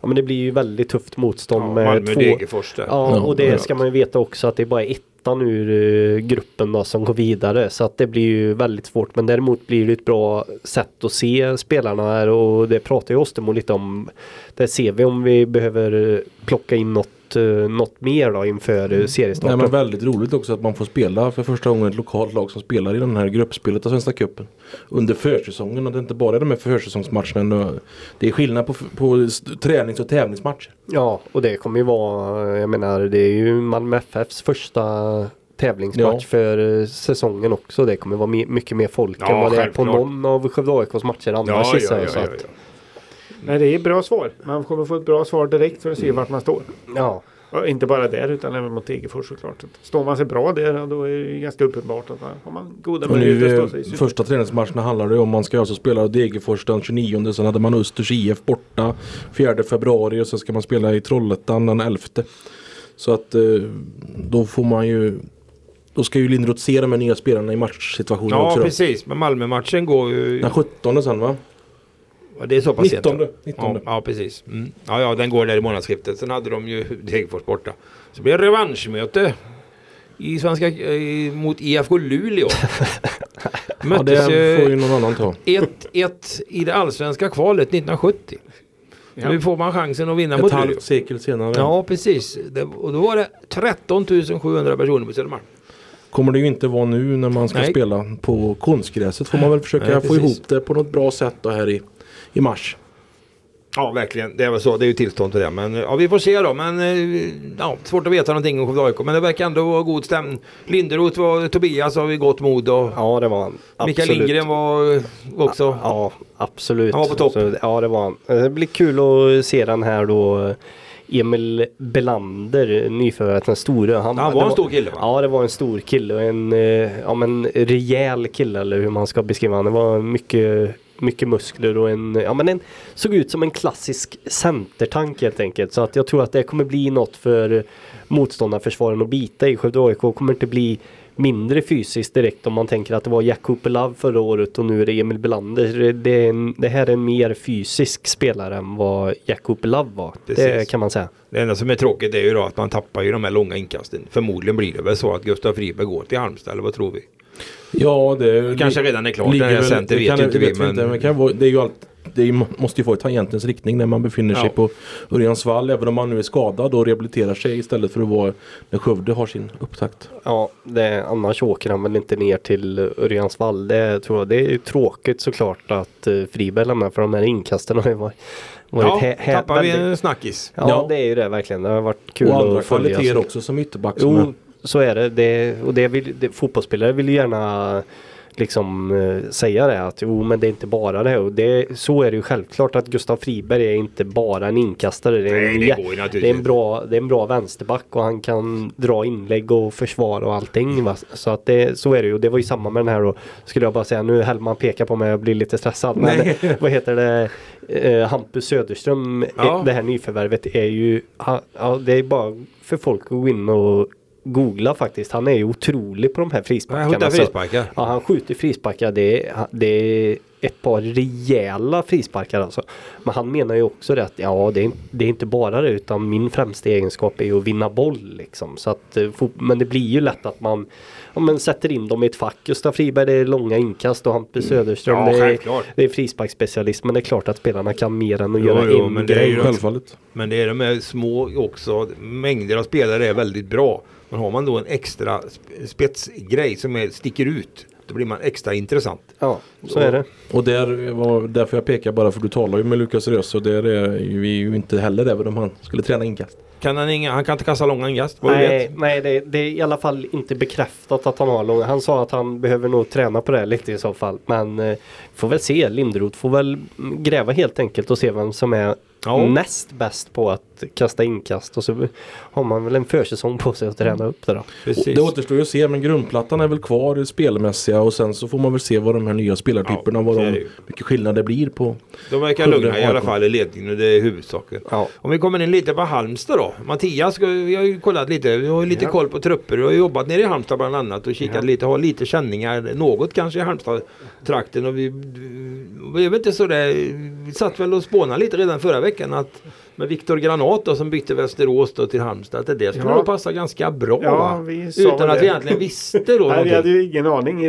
Ja men det blir ju väldigt tufft motstånd Ja, med Malmö två Degerfors där. Ja, Ja, och det ska man ju veta också att det är bara ettan ur eh, gruppen då som går vidare. Så att det blir ju väldigt svårt. Men däremot blir det ett bra sätt att se spelarna här och det pratar ju Ostermo lite om. Där ser vi om vi behöver plocka in något, eh, något mer då inför Mm. eh, seriestarten. Nej, men väldigt roligt också att man får spela för första gången ett lokalt lag som spelar i den här gruppspelet av Svenska Cupen. Under försäsongen och det är inte bara de här försäsongsmatcherna. Det är skillnad på, på tränings och tävlingsmatcher. Ja, och det kommer ju vara, jag menar det är ju Malmö FFs första tävlingsmatch Ja. för eh, säsongen också. Det kommer vara mycket mer folk Ja, än vad det är på någon av Skövde AIKs matcher annars Ja, ja, ja, så ja, ja. Nej, det är bra svar. Man kommer få ett bra svar direkt för att se Mm. vart man står. ja. Och inte bara där utan även mot Degerfors såklart. Står man sig bra där ja, då är det ju ganska uppenbart att man har man goda möjligheter att eh, stå sig i första träningsmatcherna handlar det om man ska alltså spela Degerfors den 29 sen hade man Östers IF borta 4 februari och sen ska man spela i Trollhättan den 11 Så att eh, då får man ju Då ska ju Lindroth se de här nya spelarna i matchsituationer Ja också då. precis, men Malmö-matchen går ju... Den 17 sen va? Ja, Det är så pass sent, 19. ja. 19. Ja, ja precis. Mm. Ja, ja, den går där i månadsskiftet. Sen hade de ju Degerfors borta. Så blir det revanschmöte i svenska, i, mot IFK Luleå. Ja, Möttes det får ju ju någon annan ta. 1-1 i det allsvenska kvalet 1970. Ja. Nu får man chansen att vinna Ett mot Luleå. halvt sekel senare. Ja, precis. Det, och då var det 13 700 personer på Södermalm. Kommer det ju inte vara nu när man ska Nej. spela på konstgräset. Får man väl försöka Nej, få ihop det på något bra sätt då här i, i mars. Ja, verkligen. Det är väl så. Det är ju tillstånd till det. Men ja, vi får se då. Men eh, ja, svårt att veta någonting om Skövde AIK. Men det verkar ändå vara god stämning. Linderoth var Tobias har vi gott mod och ja, det var han. Mikael. Lindgren var eh, också. Ja, absolut. Han var på topp. Så, ja, det var han. Det blir kul att se den här då. Emil Belander, nyförvärvet, den store. Han det var en stor kille va? Ja, det var en stor kille och en, eh, ja, men rejäl kille eller hur man ska beskriva honom. Det var mycket, mycket muskler och en, ja men en, såg ut som en klassisk centertank helt enkelt. Så att jag tror att det kommer bli något för motståndarförsvaren att bita i. Skövde AIK kommer inte bli mindre fysiskt direkt om man tänker att det var Jack Cooper Love förra året och nu är det Emil Belander. Det, en, det här är en mer fysisk spelare än vad Jack Cooper Love var. Det Precis. kan man säga. Det enda som är tråkigt är ju då att man tappar ju de här långa inkasten. Förmodligen blir det väl så att Gustav Friberg går till Halmstad eller vad tror vi? Ja, det Kanske redan är klart. ligger Det väl- center vet kan- ju inte vi. Men... inte, men kan vara, det är ju allt, det måste ju få i tangentens riktning när man befinner sig Ja. på Örjansvall. Även om man nu är skadad och rehabiliterar sig istället för att vara när Skövde har sin upptakt. Ja, det, annars åker han väl inte ner till Örjansvall. Det tror jag. Det är ju tråkigt såklart att uh, Friberg lämnar för de här inkasten har ju varit, varit Ja, hä- tappar vi en snackis. Ja, Ja. det är ju det verkligen. Det har varit kul och andra att följa. kvaliteter så- också som ytterback. Som Jo, så är det. det och det vill, det, fotbollsspelare vill gärna liksom eh, säga det att jo men det är inte bara det och det, så är det ju självklart att Gustav Friberg är inte bara en inkastare. Det är, Nej, en, det det är en bra, det är en bra vänsterback och han kan dra inlägg och försvara och allting. Va? Så att det, så är det ju. Och det var ju samma med den här då. Skulle jag bara säga. Nu Hellman pekar på mig och jag blir lite stressad. Men Nej. vad heter det? Eh, Hampus Söderström, Ja. eh, det här nyförvärvet är ju, ha, ja, det är bara för folk att gå in och googla faktiskt. Han är ju otrolig på de här Han frisparkarna. skjuter Så- frisparkar. Ja, han skjuter frisparkar. Det är, det är ett par rejäla frisparkar alltså. Men han menar ju också det att ja, det är, det är inte bara det utan min främsta egenskap är ju att vinna boll liksom. Så att, eh, men det blir ju lätt att man ja, men sätter in dem i ett fack. Gustav Friberg det är långa inkast och Hampus Söderström Mm. Ja, det, är, självklart. det är frisparksspecialist. Men det är klart att spelarna kan mer än att Jo, göra jo, en men det är grej. ju- Självfallet. Men det är de här små också. Mängder av spelare är väldigt bra. Men har man då en extra sp- spetsgrej som är, sticker ut. Då blir man extra intressant. Ja, så är det. Och där var därför jag pekar bara för du talar ju med Lukas Rös och där är ju- vi ju inte heller även om han skulle träna inkast. Kan han, inga, han kan inte kasta långa du Nej, nej det, det är i alla fall inte bekräftat att han har långa. Han sa att han behöver nog träna på det lite i så fall. Men eh, får väl se. Linderoth får väl mm, gräva helt enkelt och se vem som är Ja. näst bäst på att kasta inkast. Och så har man väl en försäsong på sig att träna upp det då. Precis. Det återstår ju att se men grundplattan är väl kvar i spelmässiga och sen så får man väl se vad de här nya spelartyperna, Ja, vad de, vilka skillnader det blir på. De verkar lugna i alla fall i ledningen och det är huvudsaken. Ja. Om vi kommer in lite på Halmstad då. Mattias, vi har ju kollat lite. Vi har ju lite Ja. koll på trupper. Du har jobbat nere i Halmstad bland annat och kikat Ja. lite. Har lite känningar, något kanske i Halmstad-trakten. Och vi, vi är väl inte så där, vi satt väl och spånade lite redan förra veckan att med Viktor Granat då, som bytte Västerås då till Halmstad. Att det skulle Ja. nog passa ganska bra Ja, Utan att det. vi egentligen visste då Nej, vi hade ju ingen aning.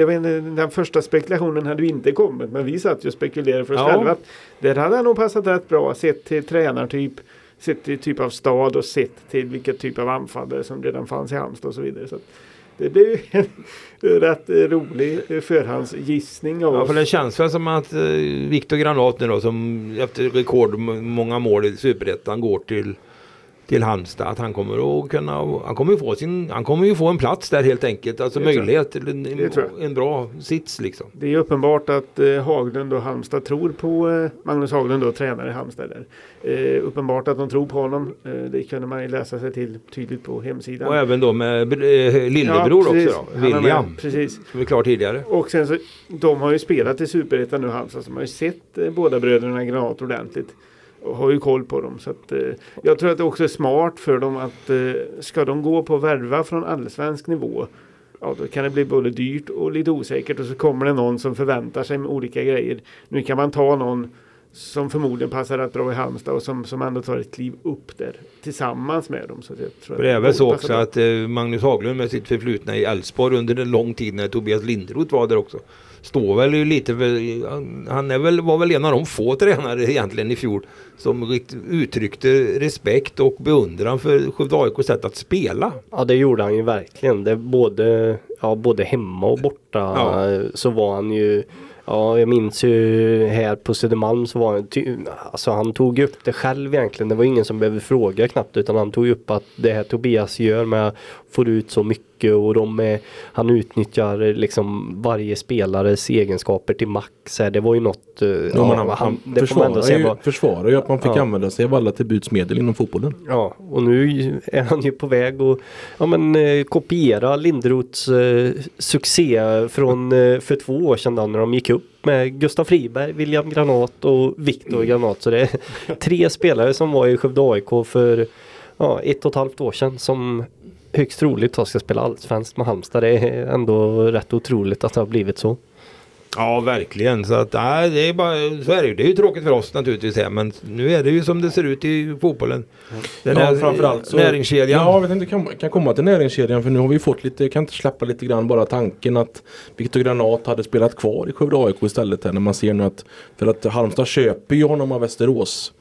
Den första spekulationen hade ju inte kommit. Men vi satt ju och spekulerade för oss Ja. själva. att Där hade han nog passat rätt bra. Sett till tränartyp. Sett till typ av stad och sett till vilket typ av anfallare som redan fanns i Halmstad och så vidare. Så att det ju en rätt rolig eh, förhandsgissning av Ja, oss. för det känns väl som att eh, Viktor Granat nu då som efter rekordmånga mål i Superettan går till till Halmstad att han kommer att kunna han kommer ju få sin han kommer ju få en plats där helt enkelt alltså Det möjlighet till en, en, bra sits liksom. Det är uppenbart att eh, Haglund och Halmstad tror på eh, Magnus Haglund då, tränare i Halmstad. Där. Eh, uppenbart att de tror på honom. Eh, det kunde man ju läsa sig till tydligt på hemsidan. Och även då med eh, lillebror precis. också då, med, William. Precis. Som är klar tidigare. Och sen så, de har ju spelat i Superettan nu Halmstad, så de har ju sett eh, båda bröderna Granat ordentligt. Har ju koll på dem. Så att, eh, jag tror att det också är smart för dem att eh, ska de gå på värva från allsvensk nivå Ja, då kan det bli både dyrt och lite osäkert och så kommer det någon som förväntar sig med olika grejer. Nu kan man ta någon som förmodligen passar rätt bra i Halmstad och som, som ändå tar ett kliv upp där tillsammans med dem. Så att jag tror det är att väl så också att eh, Magnus Haglund med sitt förflutna i Elfsborg under en lång tid när Tobias Linderoth var där också. Står väl ju lite han- är väl, var väl en av de få tränare egentligen i fjol som uttryckte respekt och beundran för Skövde AIKs sätt att spela. Ja det gjorde han ju verkligen. Det både, ja, både hemma och borta Ja. så var han ju Ja jag minns ju här på Södermalm så var han Alltså han tog upp det själv egentligen. Det var ingen som behövde fråga knappt utan han tog upp att det här Tobias gör med att få ut så mycket och de är, Han utnyttjar liksom varje spelares egenskaper till max. Det var ju något eh, Ja, men han, han det får man ändå försvarar, säga ju, var, försvarar ju att man fick Ja. använda sig av alla tillbudsmedel inom fotbollen. Ja, och nu är han ju på väg att ja, men, eh, kopiera Lindroths eh, succé från eh, för två år sedan när de gick upp med Gustav Friberg, William Granat och Viktor Granat. Så det är tre spelare som var i Skövde AIK för ja, ett och ett halvt år sedan som högst troligt då ska spela allsvenskt med Halmstad. Det är ändå rätt otroligt att det har blivit så. Ja verkligen så att nej, det är bara så är det ju. Det är ju tråkigt för oss naturligtvis här, men nu är det ju som det ser ut i fotbollen. Den Ja, här framförallt så- näringskedjan. Ja, jag vet inte, kan, kan komma till näringskedjan för nu har vi fått lite, kan inte släppa lite grann bara tanken att Viktor Granat hade spelat kvar i Skövde AIK istället här när man ser nu att för att Halmstad köper ju honom av Västerås.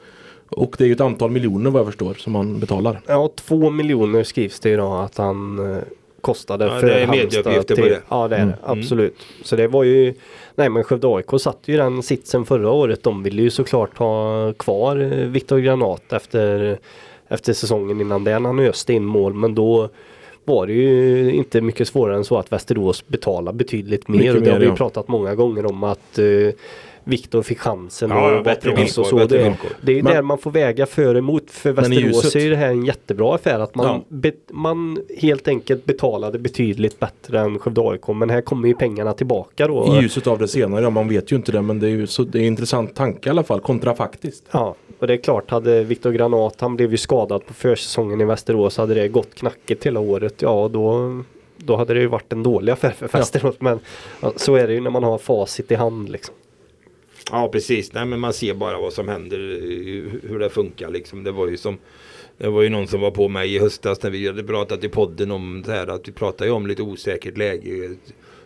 Och det är ju ett antal miljoner vad jag förstår som han betalar. Ja, två miljoner skrivs det idag att han eh, kostade Ja, för det är Halmstad medieuppgifter på till- det. Ja, det är det. Mm. Absolut. Så det var ju Nej men Skövde AIK satt ju den sitsen förra året. De ville ju såklart ha kvar eh, Viktor Granat efter efter säsongen innan den. Han öste in mål men då var det ju inte mycket svårare än så att Västerås betalar betydligt mer. Mycket och det har vi ju ja. pratat många gånger om att eh, Viktor fick chansen Ja, ja, och bättre var proffs villkor, och så. bättre Det, villkor. det är ju Men- där man får väga för emot. För Men i Västerås ljuset- är ju det här en jättebra affär. Att man, Ja. be, man helt enkelt betalade betydligt bättre än Skövde AIK. Men här kommer ju pengarna tillbaka då. I ljuset av det senare, ja, man vet ju inte det men det är ju så, det är en intressant tanke i alla fall kontrafaktiskt. Ja, och det är klart hade Viktor Granat, han blev ju skadad på försäsongen i Västerås. Hade det gått knackigt hela året, ja då, då hade det ju varit en dålig affär för Västerås. Men ja, så är det ju när man har facit i hand liksom. Ja precis, nej men man ser bara vad som händer, eh, hur det funkar liksom. Det var ju som det var ju någon som var på mig i höstas när vi hade pratat i podden om det här att vi pratar ju om lite osäkert läge.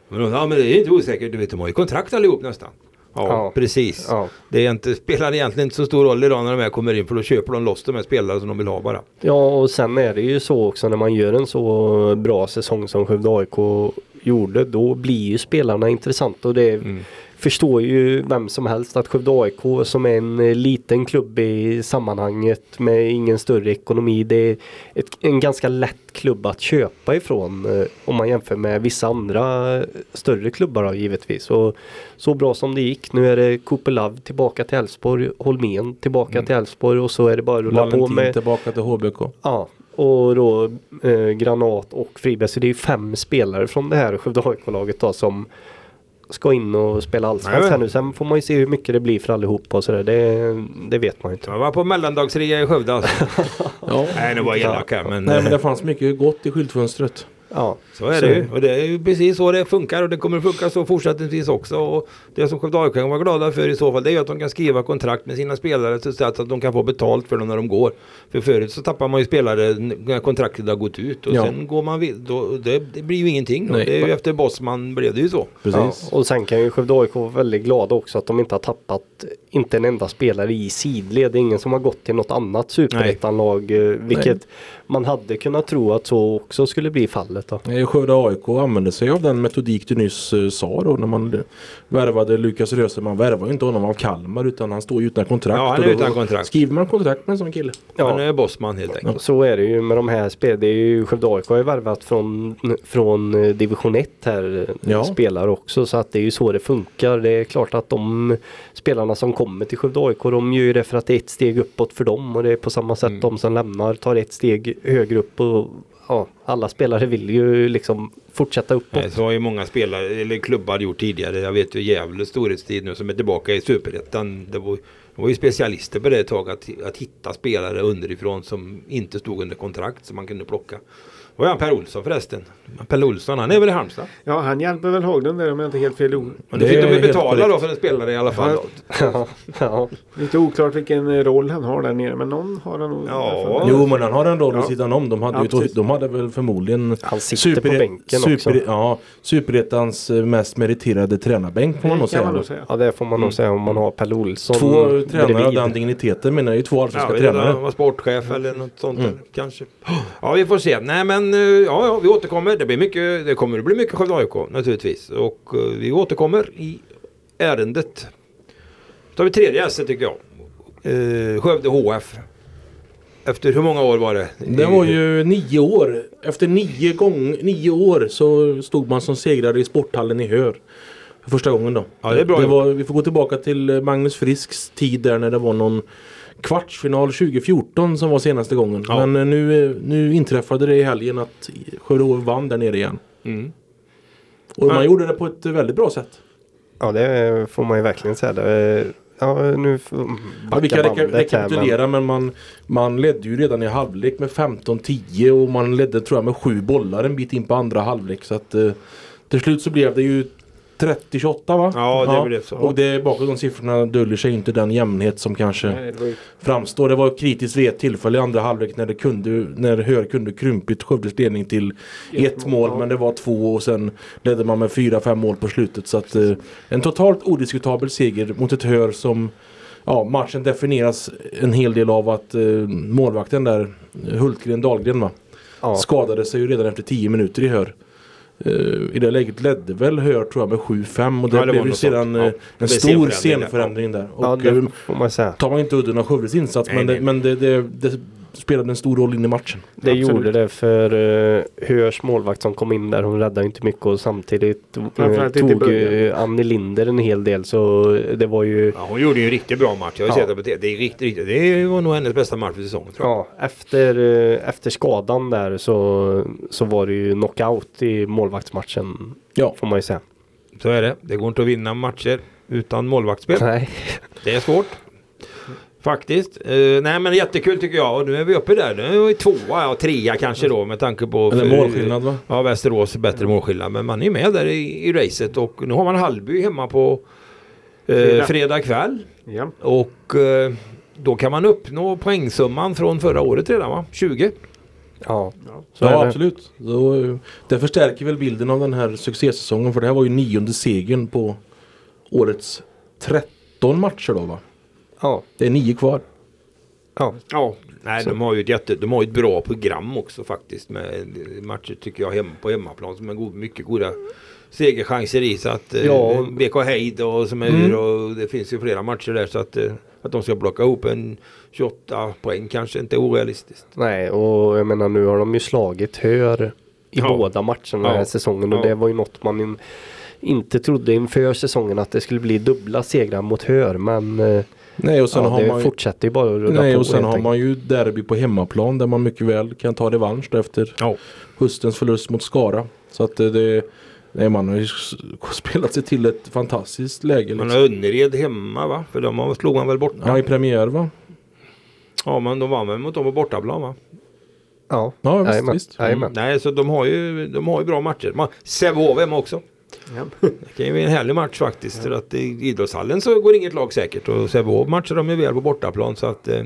Men, ja men det är inte osäkert, du vet de har ju kontrakt allihop nästan. Ja, Ja. precis. Ja. Det är inte, spelar egentligen inte så stor roll idag när de här kommer in för då köper de loss de här spelare som de vill ha bara. Ja och sen är det ju så också när man gör en så bra säsong som Skövde AIK gjorde då blir ju spelarna intressanta och det Mm. Förstår ju vem som helst att Skövde AIK som är en eh, liten klubb i sammanhanget med ingen större ekonomi. Det är ett, en ganska lätt klubb att köpa ifrån eh, om man jämför med vissa andra eh, större klubbar då, givetvis. Och så bra som det gick. Nu är det Kupelav tillbaka till Elfsborg, Holmén tillbaka till Elfsborg och så är det bara att rulla på Valentin med tillbaka till HBK. Ja, och då eh, Granat och Friberg. Så det är ju fem spelare från det här Skövde AIK-laget som ska in och spela allsvenskt här nu. Sen får man ju se hur mycket det blir för allihopa och sådär. Det, det vet man ju inte. Jag var på mellandagsrea i Skövde alltså. Ja. Nej, nu var jag elak här men, Nej men det fanns mycket gott i skyltfönstret. Ja, så är det ju. Och det är ju precis så det funkar och det kommer att funka så fortsättningsvis också. Och det som Skövde AIK kan vara glada för i så fall det är att de kan skriva kontrakt med sina spelare så att de kan få betalt för dem när de går. För förut så tappar man ju spelare när kontraktet har gått ut och Ja. sen går man vid, då, det, det blir ju ingenting. Nej. Det är ju efter Bosman blev det ju så. Precis. Ja, och sen kan ju Skövde AIK vara väldigt glada också att de inte har tappat inte en enda spelare i sidled. Det är ingen som har gått till något annat superettanlag. eh, Vilket man hade kunnat tro att så också skulle bli fallet. Då. Skövde AIK använde sig av den metodik du nyss eh, sa då när man värvade Lukas Röse. Man värvar ju inte honom av Kalmar utan han står ju utan kontrakt. Ja, han Och är utan kontrakt. Skriver man kontrakt med en sån kille? Ja. Han är Bosman helt enkelt. Så är det ju med de här spelen. Det är ju Skövde AIK har ju värvat från, från eh, division 1 här Ja. spelar också. Så att det är ju så det funkar. Det är klart att de spelarna som kommer till Skövde AIK de gör ju det för att det är ett steg uppåt för dem. Och det är på samma sätt Mm. de som lämnar tar ett steg högre upp. Och, ja, alla spelare vill ju liksom fortsätta uppåt. Nej, så har ju många spelare eller klubbar gjort tidigare. Jag vet ju Gävle storhetstid nu som är tillbaka i Superettan. Det var, det var ju specialister på det ett tag att, att hitta spelare underifrån som inte stod under kontrakt som man kunde plocka. Var han Per Olsson förresten. Per Olsson han är väl i Halmstad. Ja, han hjälper väl Haglund där om jag inte är helt fel ord. Men Det det fick de ju betala då för en spelare i alla fall. Ja, ja. Lite oklart vilken roll han har där nere men någon har han nog. Ja. Jo men han har en roll Ja. vid sidan om. De hade, Ja, ju, de hade väl förmodligen Han sitter på bänken också. Ja, Superettans eh, mest meriterade tränarbänk får man nog säga. Ja det får man nog säga om man har Pelle Olsson Två tränare av den digniteten menar jag ju två Ja, allsvenska han tränare. var sportchef eller något sånt Mm. där, kanske. Ja vi får se. Nej men eh, ja, ja vi återkommer. Det, blir mycket, det kommer att bli mycket Skövde AIK naturligtvis. Och eh, vi återkommer i ärendet. Då tar vi tredje S tycker jag. Eh, Skövde HF. Efter hur många år var det? Det var ju nio år. Efter nio, gång, nio år så stod man som segrare i sporthallen i Hör. För första gången då. Ja, det är bra det var, Vi får gå tillbaka till Magnus Frisks tid där när det var någon kvartsfinal 2014 som var senaste gången. Ja. Men eh, nu, eh, nu inträffade det i helgen att Skövde HF vann där nere igen. Mm. Och man Ja. gjorde det på ett eh, väldigt bra sätt. Ja det får man ju verkligen säga. Det, ja nu Ja, vi kan reka- bandet här, men- rekapitulera men man, man ledde ju redan i halvlek med 15-10 och man ledde tror jag med sju bollar en bit in på andra halvlek. Så att eh, till slut så blev det ju 30-28 va? Ja, det blev så. Och det, bakom de siffrorna döljer sig inte den jämnhet som kanske Nej, det ju- framstår. Det var kritiskt vid ett tillfälle i andra halvlek när det kunde, när Hör kunde krympit Skövdes ledning till ett mål ja. men det var två och sen ledde man med fyra, fem mål på slutet. Så att eh, en totalt odiskutabel seger mot ett Hör som Ja, matchen definieras en hel del av att eh, målvakten där, Hultgren Dahlgren va, ja, skadade sig ju redan efter 10 minuter i Hör. Eh, I det läget ledde väl Hör tror jag med 7-5 och det, Ja, det blev ju sedan eh, Ja. en stor scenförändring där. ja Och, eh, det får man säga. tar man inte udden av Skövdes insats Nej, men, nej. Det, men det, det, det spelade en stor roll in i matchen. Det Absolut. gjorde det för uh, Hörs målvakt som kom in där. Hon räddade inte mycket och samtidigt uh, tog uh, Annie Linder en hel del. Så det var ju Ja, hon gjorde ju en riktigt bra match. Jag har Ja. sett det på TV. Det är riktigt, riktigt. Det var nog hennes bästa match för säsongen tror jag. Ja, efter, eh, efter skadan där så, så var det ju knockout i målvaktsmatchen. Ja. Får man ju säga. Så är det. Det går inte att vinna matcher utan målvaktsspel. Nej. Det är svårt. Faktiskt. Eh, nej men jättekul tycker jag. Och nu är vi uppe där. Nu är vi tvåa, ja trea kanske då med tanke på... Eller målskillnad va? Ja, Västerås bättre målskillnad. Men man är med där i, i racet och nu har man Hallby hemma på eh, Fredag. fredag kväll. Ja. Och eh, då kan man uppnå poängsumman från förra året redan va? 20. Ja, så Ja absolut. Så, det förstärker väl bilden av den här succésäsongen för det här var ju nionde segern på årets 13 matcher då va? Ja, Det är nio kvar. Ja. Ja, nej, de har ju ett jätte, de har ju ett bra program också faktiskt med matcher tycker jag hem, på hemmaplan som är god, mycket goda segerchanser i så att eh, Ja. BK Heid och som är Mm. ur och det finns ju flera matcher där så att, eh, att de ska plocka ihop en 28 poäng kanske inte är orealistiskt. Nej, och jag menar nu har de ju slagit Hör i Ja. båda matcherna den här Ja. säsongen och Ja. det var ju något man in, inte trodde inför säsongen att det skulle bli dubbla segrar mot Hör men eh, Nej och sen ja, har det man ju, fortsätter ju bara att rulla nej, på. och sen har enkelt. man ju derby på hemmaplan där man mycket väl kan ta revansch efter Ja. höstens förlust mot Skara. Så att eh, det Nej man har ju spelat sig till ett fantastiskt läge. Man Liksom. har Önnered hemma va? För de slog man väl borta? Ja i premiär va? Ja men de vann väl mot dem på bortaplan va? Ja, Ja visst. Visst. Jajamän. Nej så de har ju, de har ju bra matcher. Man- Sävehof hemma också. Ja. Det kan ju bli en härlig match faktiskt. För att i idrottshallen så går inget lag säkert. Och Sävehof matchar de ju väl på bortaplan. Så att eh,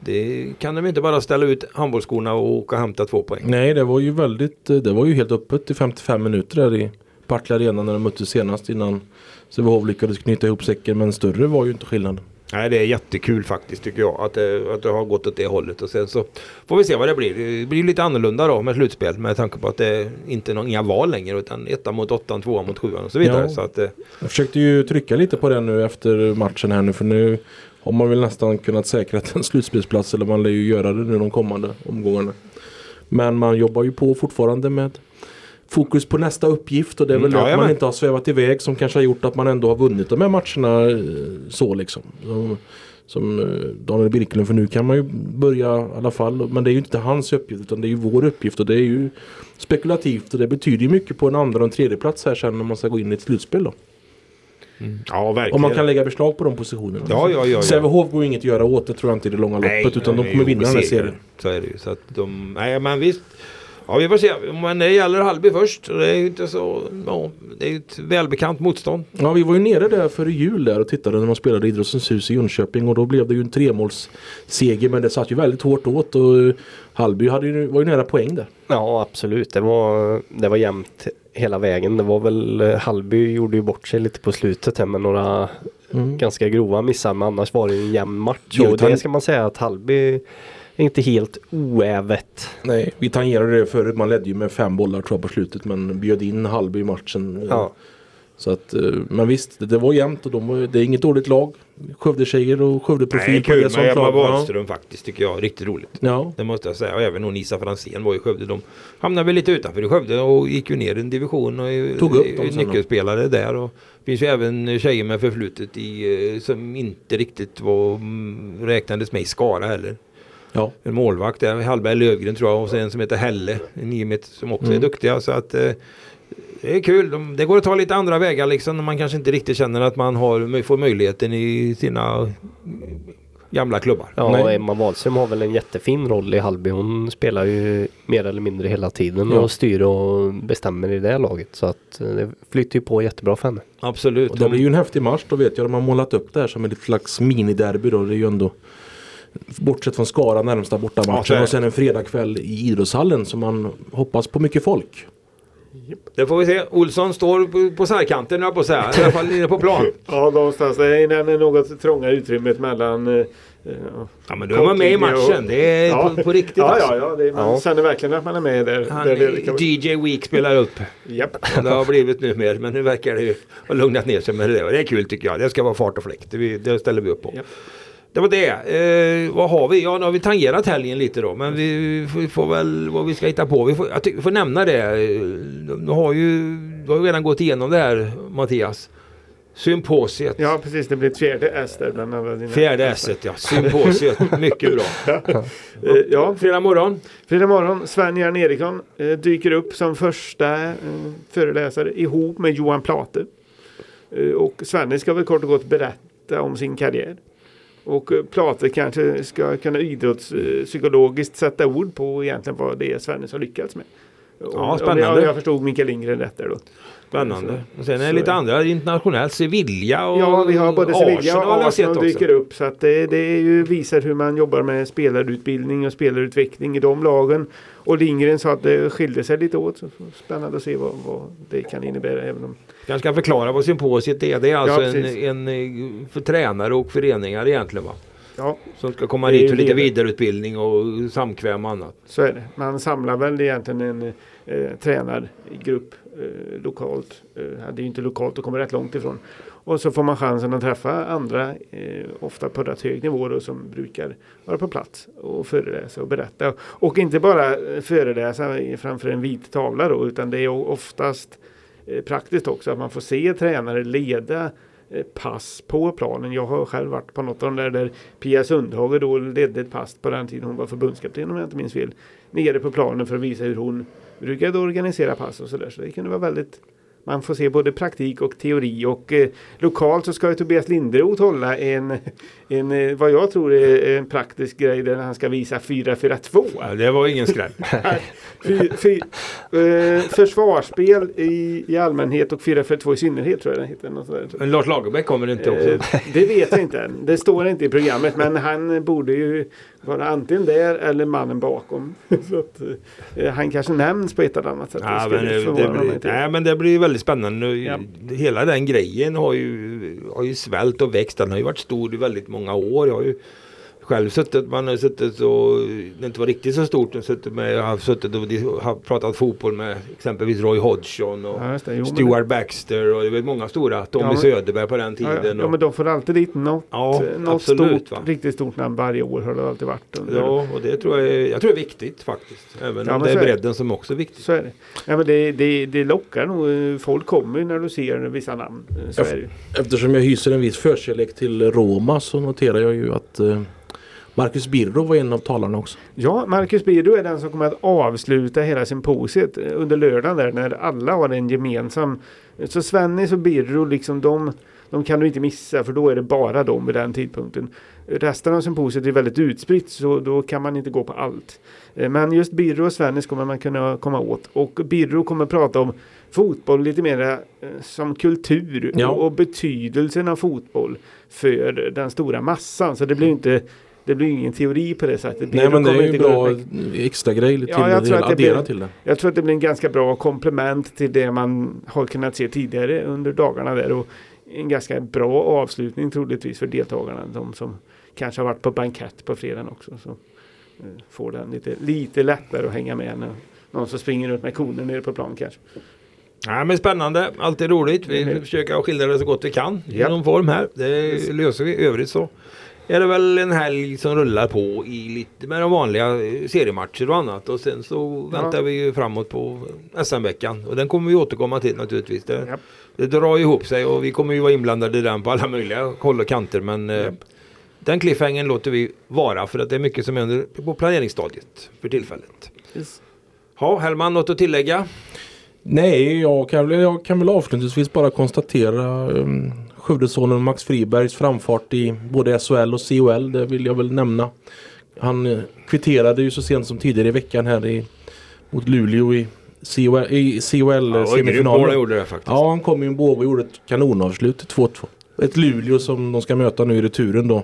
det kan de inte bara ställa ut handbollsskorna och åka och hämta två poäng. Nej det var ju väldigt eh, Det var ju helt öppet i 55 minuter där i Partille Arena när de möttes senast innan Sävehof lyckades knyta ihop säcken men större var ju inte skillnaden. Nej det är jättekul faktiskt tycker jag. Att det, att det har gått åt det hållet. Och sen så får vi se vad det blir. Det blir lite annorlunda då med slutspel. Med tanke på att det är inte någon, inga val längre. Utan etta mot åttan, tvåan mot sjuan och så vidare. Ja. Så att, eh, Jag försökte ju trycka lite på det nu efter matchen här nu för nu har man väl nästan kunnat säkra en slutspelsplats eller man lär ju göra det nu de kommande omgångarna. Men man jobbar ju på fortfarande med fokus på nästa uppgift och det är väl Mm, det att man inte har svävat iväg som kanske har gjort att man ändå har vunnit de här matcherna eh, så liksom. Som, som eh, Daniel Birkelund för nu kan man ju börja i alla fall. Men det är ju inte hans uppgift utan det är ju vår uppgift och det är ju spekulativt och det betyder ju mycket på en andra och en tredje plats här sen när man ska gå in i ett slutspel då. ja verkligen. Om man kan lägga beslag på de positionerna. Ja, ja, ja, ja. Sävehof går inget att göra åt det tror jag inte i det långa loppet. Utan de är kommer vinna den här serien. Så är det ju. Så att de, nej men visst. Ja vi får se. Men det gäller Hallby först. Det är ju inte så. Ja, det är ett välbekant motstånd. Ja, vi var ju nere där före jul där och tittade när man spelade Idrottens hus i Jönköping. Och då blev det ju en tremålsseger. Men det satt ju väldigt hårt åt. Och Hallby hade ju, var ju nära poäng där. Ja absolut, det var, det var jämnt hela vägen. Det var väl Hallby gjorde ju bort sig lite på slutet här med några ganska grova missar. Men annars var det en jämn match. Jo, Och det ska man säga att Hallby är inte helt oävet. Nej, vi tangerade det förut. Man ledde ju med fem bollar tror jag på slutet. Men bjöd in Hallby i matchen. Ja. Så att, eh, men visst, det, det var jämnt och de var, det är inget dåligt lag. Skövde-tjejer och Skövde-profil Nej, på kul det som med Emma lag. Ja. Wahlström faktiskt tycker jag. Riktigt roligt. ja. Det måste jag säga. Och även hon Isa Franzén var i Skövde. De hamnade väl lite utanför i Skövde och gick ju ner en division och Tog upp dem nyckelspelare där. Och finns ju även tjejer med förflutet i, eh, som inte riktigt var, räknades med i Skara heller. Ja. En målvakt där, Hallberg Lövgren tror jag och sen en som heter Helle, en niometer som också Mm. är duktiga. Så att eh, det är kul. De, det går att ta lite andra vägar liksom när man kanske inte riktigt känner att man har, får möjligheten i sina gamla klubbar. Ja, Nej. och Emma Wahlström har väl en jättefin roll i Hallby. Hon spelar ju mer eller mindre hela tiden Ja. och styr och bestämmer i det laget. Så att eh, det flyter ju på jättebra för henne. Absolut. Och det blir ju en häftig match då vet jag. De har målat upp det här som ett slags miniderby då. Det är ju ändå Bortsett från Skara närmsta Ja, så är bortamatchen det. och sen en fredagkväll i idrottshallen som man hoppas på mycket folk. Det får vi se. Olsson står på, på sargkanten höll jag på att säga. I alla fall inne på plan. Ja, någonstans i det något trånga utrymmet mellan eh, Ja men då är man med i matchen. Det är Ja. på, på riktigt Ja, alltså. ja, ja. Det, man Ja. känner verkligen att man är med där. Han, där det, DJ Week spelar upp. japp. Det har blivit nu mer men nu verkar det ju ha lugnat ner sig med det. Och det är kul tycker jag. Det ska vara fart och fläkt. Det, det ställer vi upp på. Japp. Det var det. Eh, vad har vi? Ja, nu har vi tangerat helgen lite då. Men vi får, får väl vad vi ska hitta på. Vi får, jag tycker, vi får nämna det. Eh, Du har ju, du har ju redan gått igenom det här Mattias. Symposiet. Ja, precis. Det blir ett fjärde S där bland alla dina. Fjärde S ja. Symposiet. Mycket bra. Eh, ja, Fredag morgon. fredag morgon. Sven-Göran Eriksson eh, dyker upp som första eh, föreläsare ihop med Johan Plate. Eh, och Svenne ska väl kort och gott berätta om sin karriär. Och eh, Plate kanske ska kunna idrottspsykologiskt sätta ord på egentligen vad det är Svennes har lyckats med. Om- spännande. Om jag, jag förstod Mikael Lindgren rätt där då. Spännande. Och sen är det lite andra internationellt. Sevilla och Ja, vi har både Sevilla Arsenal och Arsenal också. dyker upp. Så att det, det är ju, visar hur man jobbar med spelarutbildning och spelarutveckling i de lagen. Och Lindgren sa att det skilde sig lite åt. Så spännande att se vad, vad det kan innebära. Även om, Jag ska förklara vad symposiet är. Det är alltså Ja, en, en, eh, för tränare och föreningar egentligen va? Ja, Som ska komma Det dit för lite vidareutbildning och samkväm och annat. så är det. Man samlar väl egentligen en eh, tränargrupp eh, lokalt. Eh, det är ju inte lokalt och kommer rätt långt ifrån. Och så får man chansen att träffa andra, eh, ofta på rätt hög nivå då, som brukar vara på plats och föreläsa och berätta. Och inte bara eh, föreläsa framför en vit tavla då, utan det är oftast Eh, praktiskt också att man får se tränare leda eh, pass på planen. Jag har själv varit på något av de där där Pia Sundhage då ledde ett pass på den tiden hon var förbundskapten om jag inte minns fel. Nere på planen för att visa hur hon brukade organisera pass och sådär. Så det kunde vara väldigt man får se både praktik och teori och eh, lokalt så ska ju Tobias Linderoth hålla en, en eh, vad jag tror är en praktisk grej där han ska visa 4-4-2. Ja, det var ingen skräll. Eh, försvarsspel i, i allmänhet och 4-4-2 i synnerhet tror jag den heter. Något sådär. Men Lars Lagerbäck kommer inte också. Eh, det vet jag inte än. Det står inte i programmet men han borde ju vara antingen där eller mannen bakom. Så att, eh, han kanske nämns på ett eller annat sätt. Ja, skulle men det, det, blir, nej, men det blir väldigt spännande. Ja. Hela den grejen har ju, har ju svällt och växt. Den har ju varit stor i väldigt många år. Jag har ju själv suttit, man har suttit och det inte var riktigt så stort. Har suttit, med, jag har suttit och har pratat fotboll med exempelvis Roy Hodgson och Ja, det. Jo, men- Stuart Baxter och det var många stora. Tommy Ja, men- Söderberg på den Ja, ja. tiden. ja, och- men de får alltid dit något, Ja, eh, något absolut, stort, va. riktigt stort namn varje år har det alltid varit. Under. Ja, och det tror jag, är- jag tror det är viktigt faktiskt. Även Ja, om men det är så är bredden som också är viktig. Så är det. Ja, men det, det, det lockar nog. Folk kommer när du ser vissa namn. Eh, Så Ja. Eftersom jag hyser en viss förkärlek till Roma så noterar jag ju att eh, Marcus Birro var en av talarna också. Ja, Marcus Birro är den som kommer att avsluta hela symposiet eh, under lördagen där när alla har en gemensam. Så Svennis och Birro liksom de, de kan du inte missa för då är det bara dem vid den tidpunkten. Resten av symposiet är väldigt utspritt så då kan man inte gå på allt. Eh, Men just Birro och Svennis kommer man kunna komma åt och Birro kommer prata om fotboll lite mer eh, som kultur Ja. och, och betydelsen av fotboll för den stora massan. Så det blir inte det blir ingen teori på det sättet. Nej men det kommer är ju inte en bra extra grej till Ja, jag det, tror hela, att det addera blir- till det. Jag tror att det blir en ganska bra komplement till det man har kunnat se tidigare under dagarna där. Och en ganska bra avslutning troligtvis för deltagarna. De som kanske har varit på bankett på fredagen också. Så eh, får den lite, lite lättare att hänga med. När någon som springer runt med koner nere på plan kanske. Ja, men spännande, alltid roligt. Vi Mm. försöker skildra det så gott vi kan i någon form här. Det löser vi. I övrigt så är det väl en helg som rullar på i lite med de vanliga eh, seriematcher och annat. Och sen så Ja. väntar vi ju framåt på SM-veckan. Och den kommer vi återkomma till naturligtvis. Det, Ja. det drar ihop sig och vi kommer ju vara inblandade i den på alla möjliga håll och kanter. Men eh, Japp. den cliffhangern låter vi vara för att det är mycket som händer på planeringsstadiet för tillfället. Ja, Hellman, något att tillägga? Nej, jag kan, väl- jag kan väl avslutningsvis bara konstatera um, Skövdesonen Max Fribergs framfart i både SHL och COL. Det vill jag väl nämna. Han eh, kvitterade ju så sent som tidigare i veckan här i, mot Luleå i COL Ja. Ja, han kom i en båge och gjorde ett kanonavslut 2-2. Ett Luleå som de ska möta nu i returen då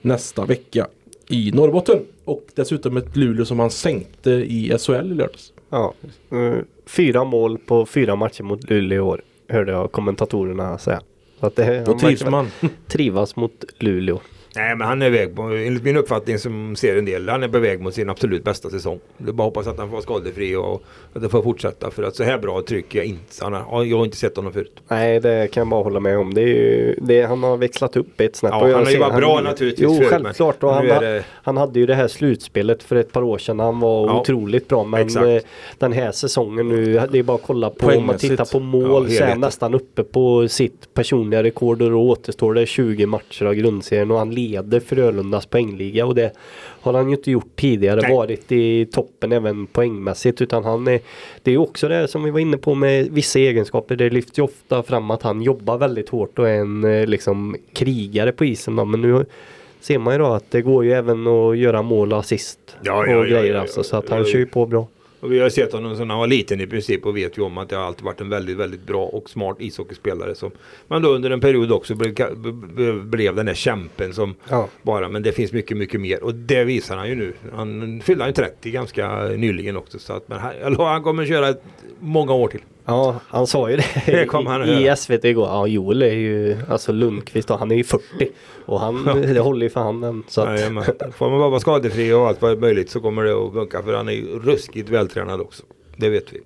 nästa vecka i Norrbotten. Och dessutom ett Luleå som han sänkte i SHL i lördags. Ja. eh, Fyra mål på fyra matcher mot Luleå i år. Hörde jag kommentatorerna säga. Så att det, Då trivs man. trivas mot Luleå. Nej men han är väg på, enligt min uppfattning som ser en del, han är på väg mot sin absolut bästa säsong. Det är bara hoppas att han får vara skadefri och att det får fortsätta. För att så här bra trycker jag inte. Han har, jag har inte sett honom förut. Nej, det kan jag bara hålla med om. Det är ju, det, han har växlat upp ett snäpp. Ja, han har ju varit bra naturligtvis Jo, förut, självklart. Och han, det- han hade ju det här slutspelet för ett par år sedan. Han var Ja, otroligt bra. Men exakt. eh, den här säsongen nu, det är bara att kolla på. Om man tittar på Ja, mål så är han nästan uppe på sitt personliga rekord. Och då återstår det 20 matcher av grundserien. Och han leder Frölundas poängliga. Och det har han ju inte gjort tidigare. Nej. Varit i toppen även poängmässigt. Utan han är, det är också det som vi var inne på med vissa egenskaper. Det lyfts ju ofta fram att han jobbar väldigt hårt och är en eh, liksom krigare på isen. Då. Men nu ser man ju då att det går ju även att göra mål och assist Ja, och ja, grejer ja, alltså. Så att han kör ju på bra. Och vi har sett honom sedan han var liten i princip och vet ju om att det har alltid varit en väldigt, väldigt bra och smart ishockeyspelare. Som man då under en period också blev, blev- den där kämpen som Ja. bara, men det finns mycket, mycket mer. Och det visar han ju nu. Han fyllde ju 30 ganska nyligen också. Så att, men han, han kommer köra många år till. Ja, han sa ju det Det i, i SVT igår. Ja, Joel är ju, alltså Lundqvist han är ju 40. Och han, det håller ju för handen. Så att, Jajamän. Får man bara vara skadefri och allt vad möjligt så kommer det att funka. För han är ju ruskigt vältränad också. Det vet vi.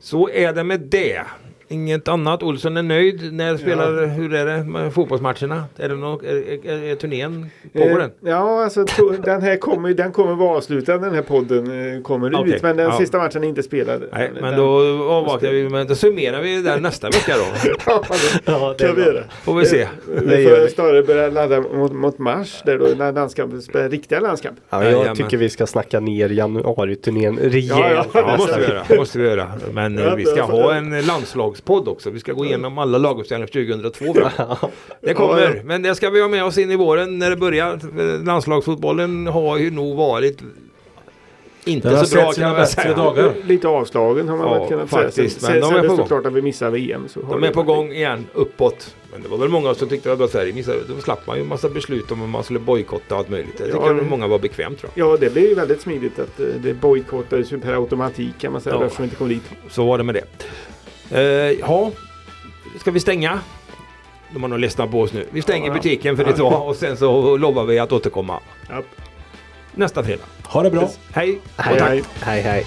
Så är det med det. Inget annat. Olsson är nöjd. När spelar, hur är det med fotbollsmatcherna? Är, det någon, är, är, är turnén, pågår Eh, den? Ja, alltså to- den här kommer, den kommer vara avslutad den här podden eh, kommer Okej, ut. Men den ja. sista matchen är inte spelad. Nej, Den- men den- då avvaktar vi. Men då summerar vi där nästa vecka då. Ja, det ja, det är kan vi bra. göra. Får vi se. Det Vi får snarare börja ladda mot, mot mars där då när landskampen spelar riktiga landskamp. Ja, jag Jajamän. tycker vi ska snacka ner januariturnén rejält. Ja, ja. Ja, måste vi göra. Måste vi göra. Men eh, Ja, vi ska ja, ha en landslagspodd också. Vi ska gå igenom alla laguppställningar för 2002. fram. Det kommer. Ja, ja. Men det ska vi ha med oss in i våren när det börjar. Landslagsfotbollen har ju nog varit inte Den så bra kan man säga. dagar. Lite avslagen har man Ja, väl kunnat faktiskt, säga. men Sen, de sen, är på det gång. klart att vi missar VM. Så De det är på gång igen uppåt. Men det var väl många som tyckte att Sverige missade. Då slapp man ju en massa beslut om att man skulle bojkotta allt möjligt. Ja, tycker det- att många var bekvämt tror jag. Ja, det blev ju väldigt smidigt att eh, det bojkottades per automatik kan man säga. Ja. Därför vi inte kom dit. Så var det med det. Eh, ja, ska vi stänga? De har nog ledsnat på oss nu. Vi stänger Ja. butiken för idag och sen så lovar vi att återkomma Ja. nästa fredag. Ha det bra. Hej! Hej, och tack. hej. Hej hej.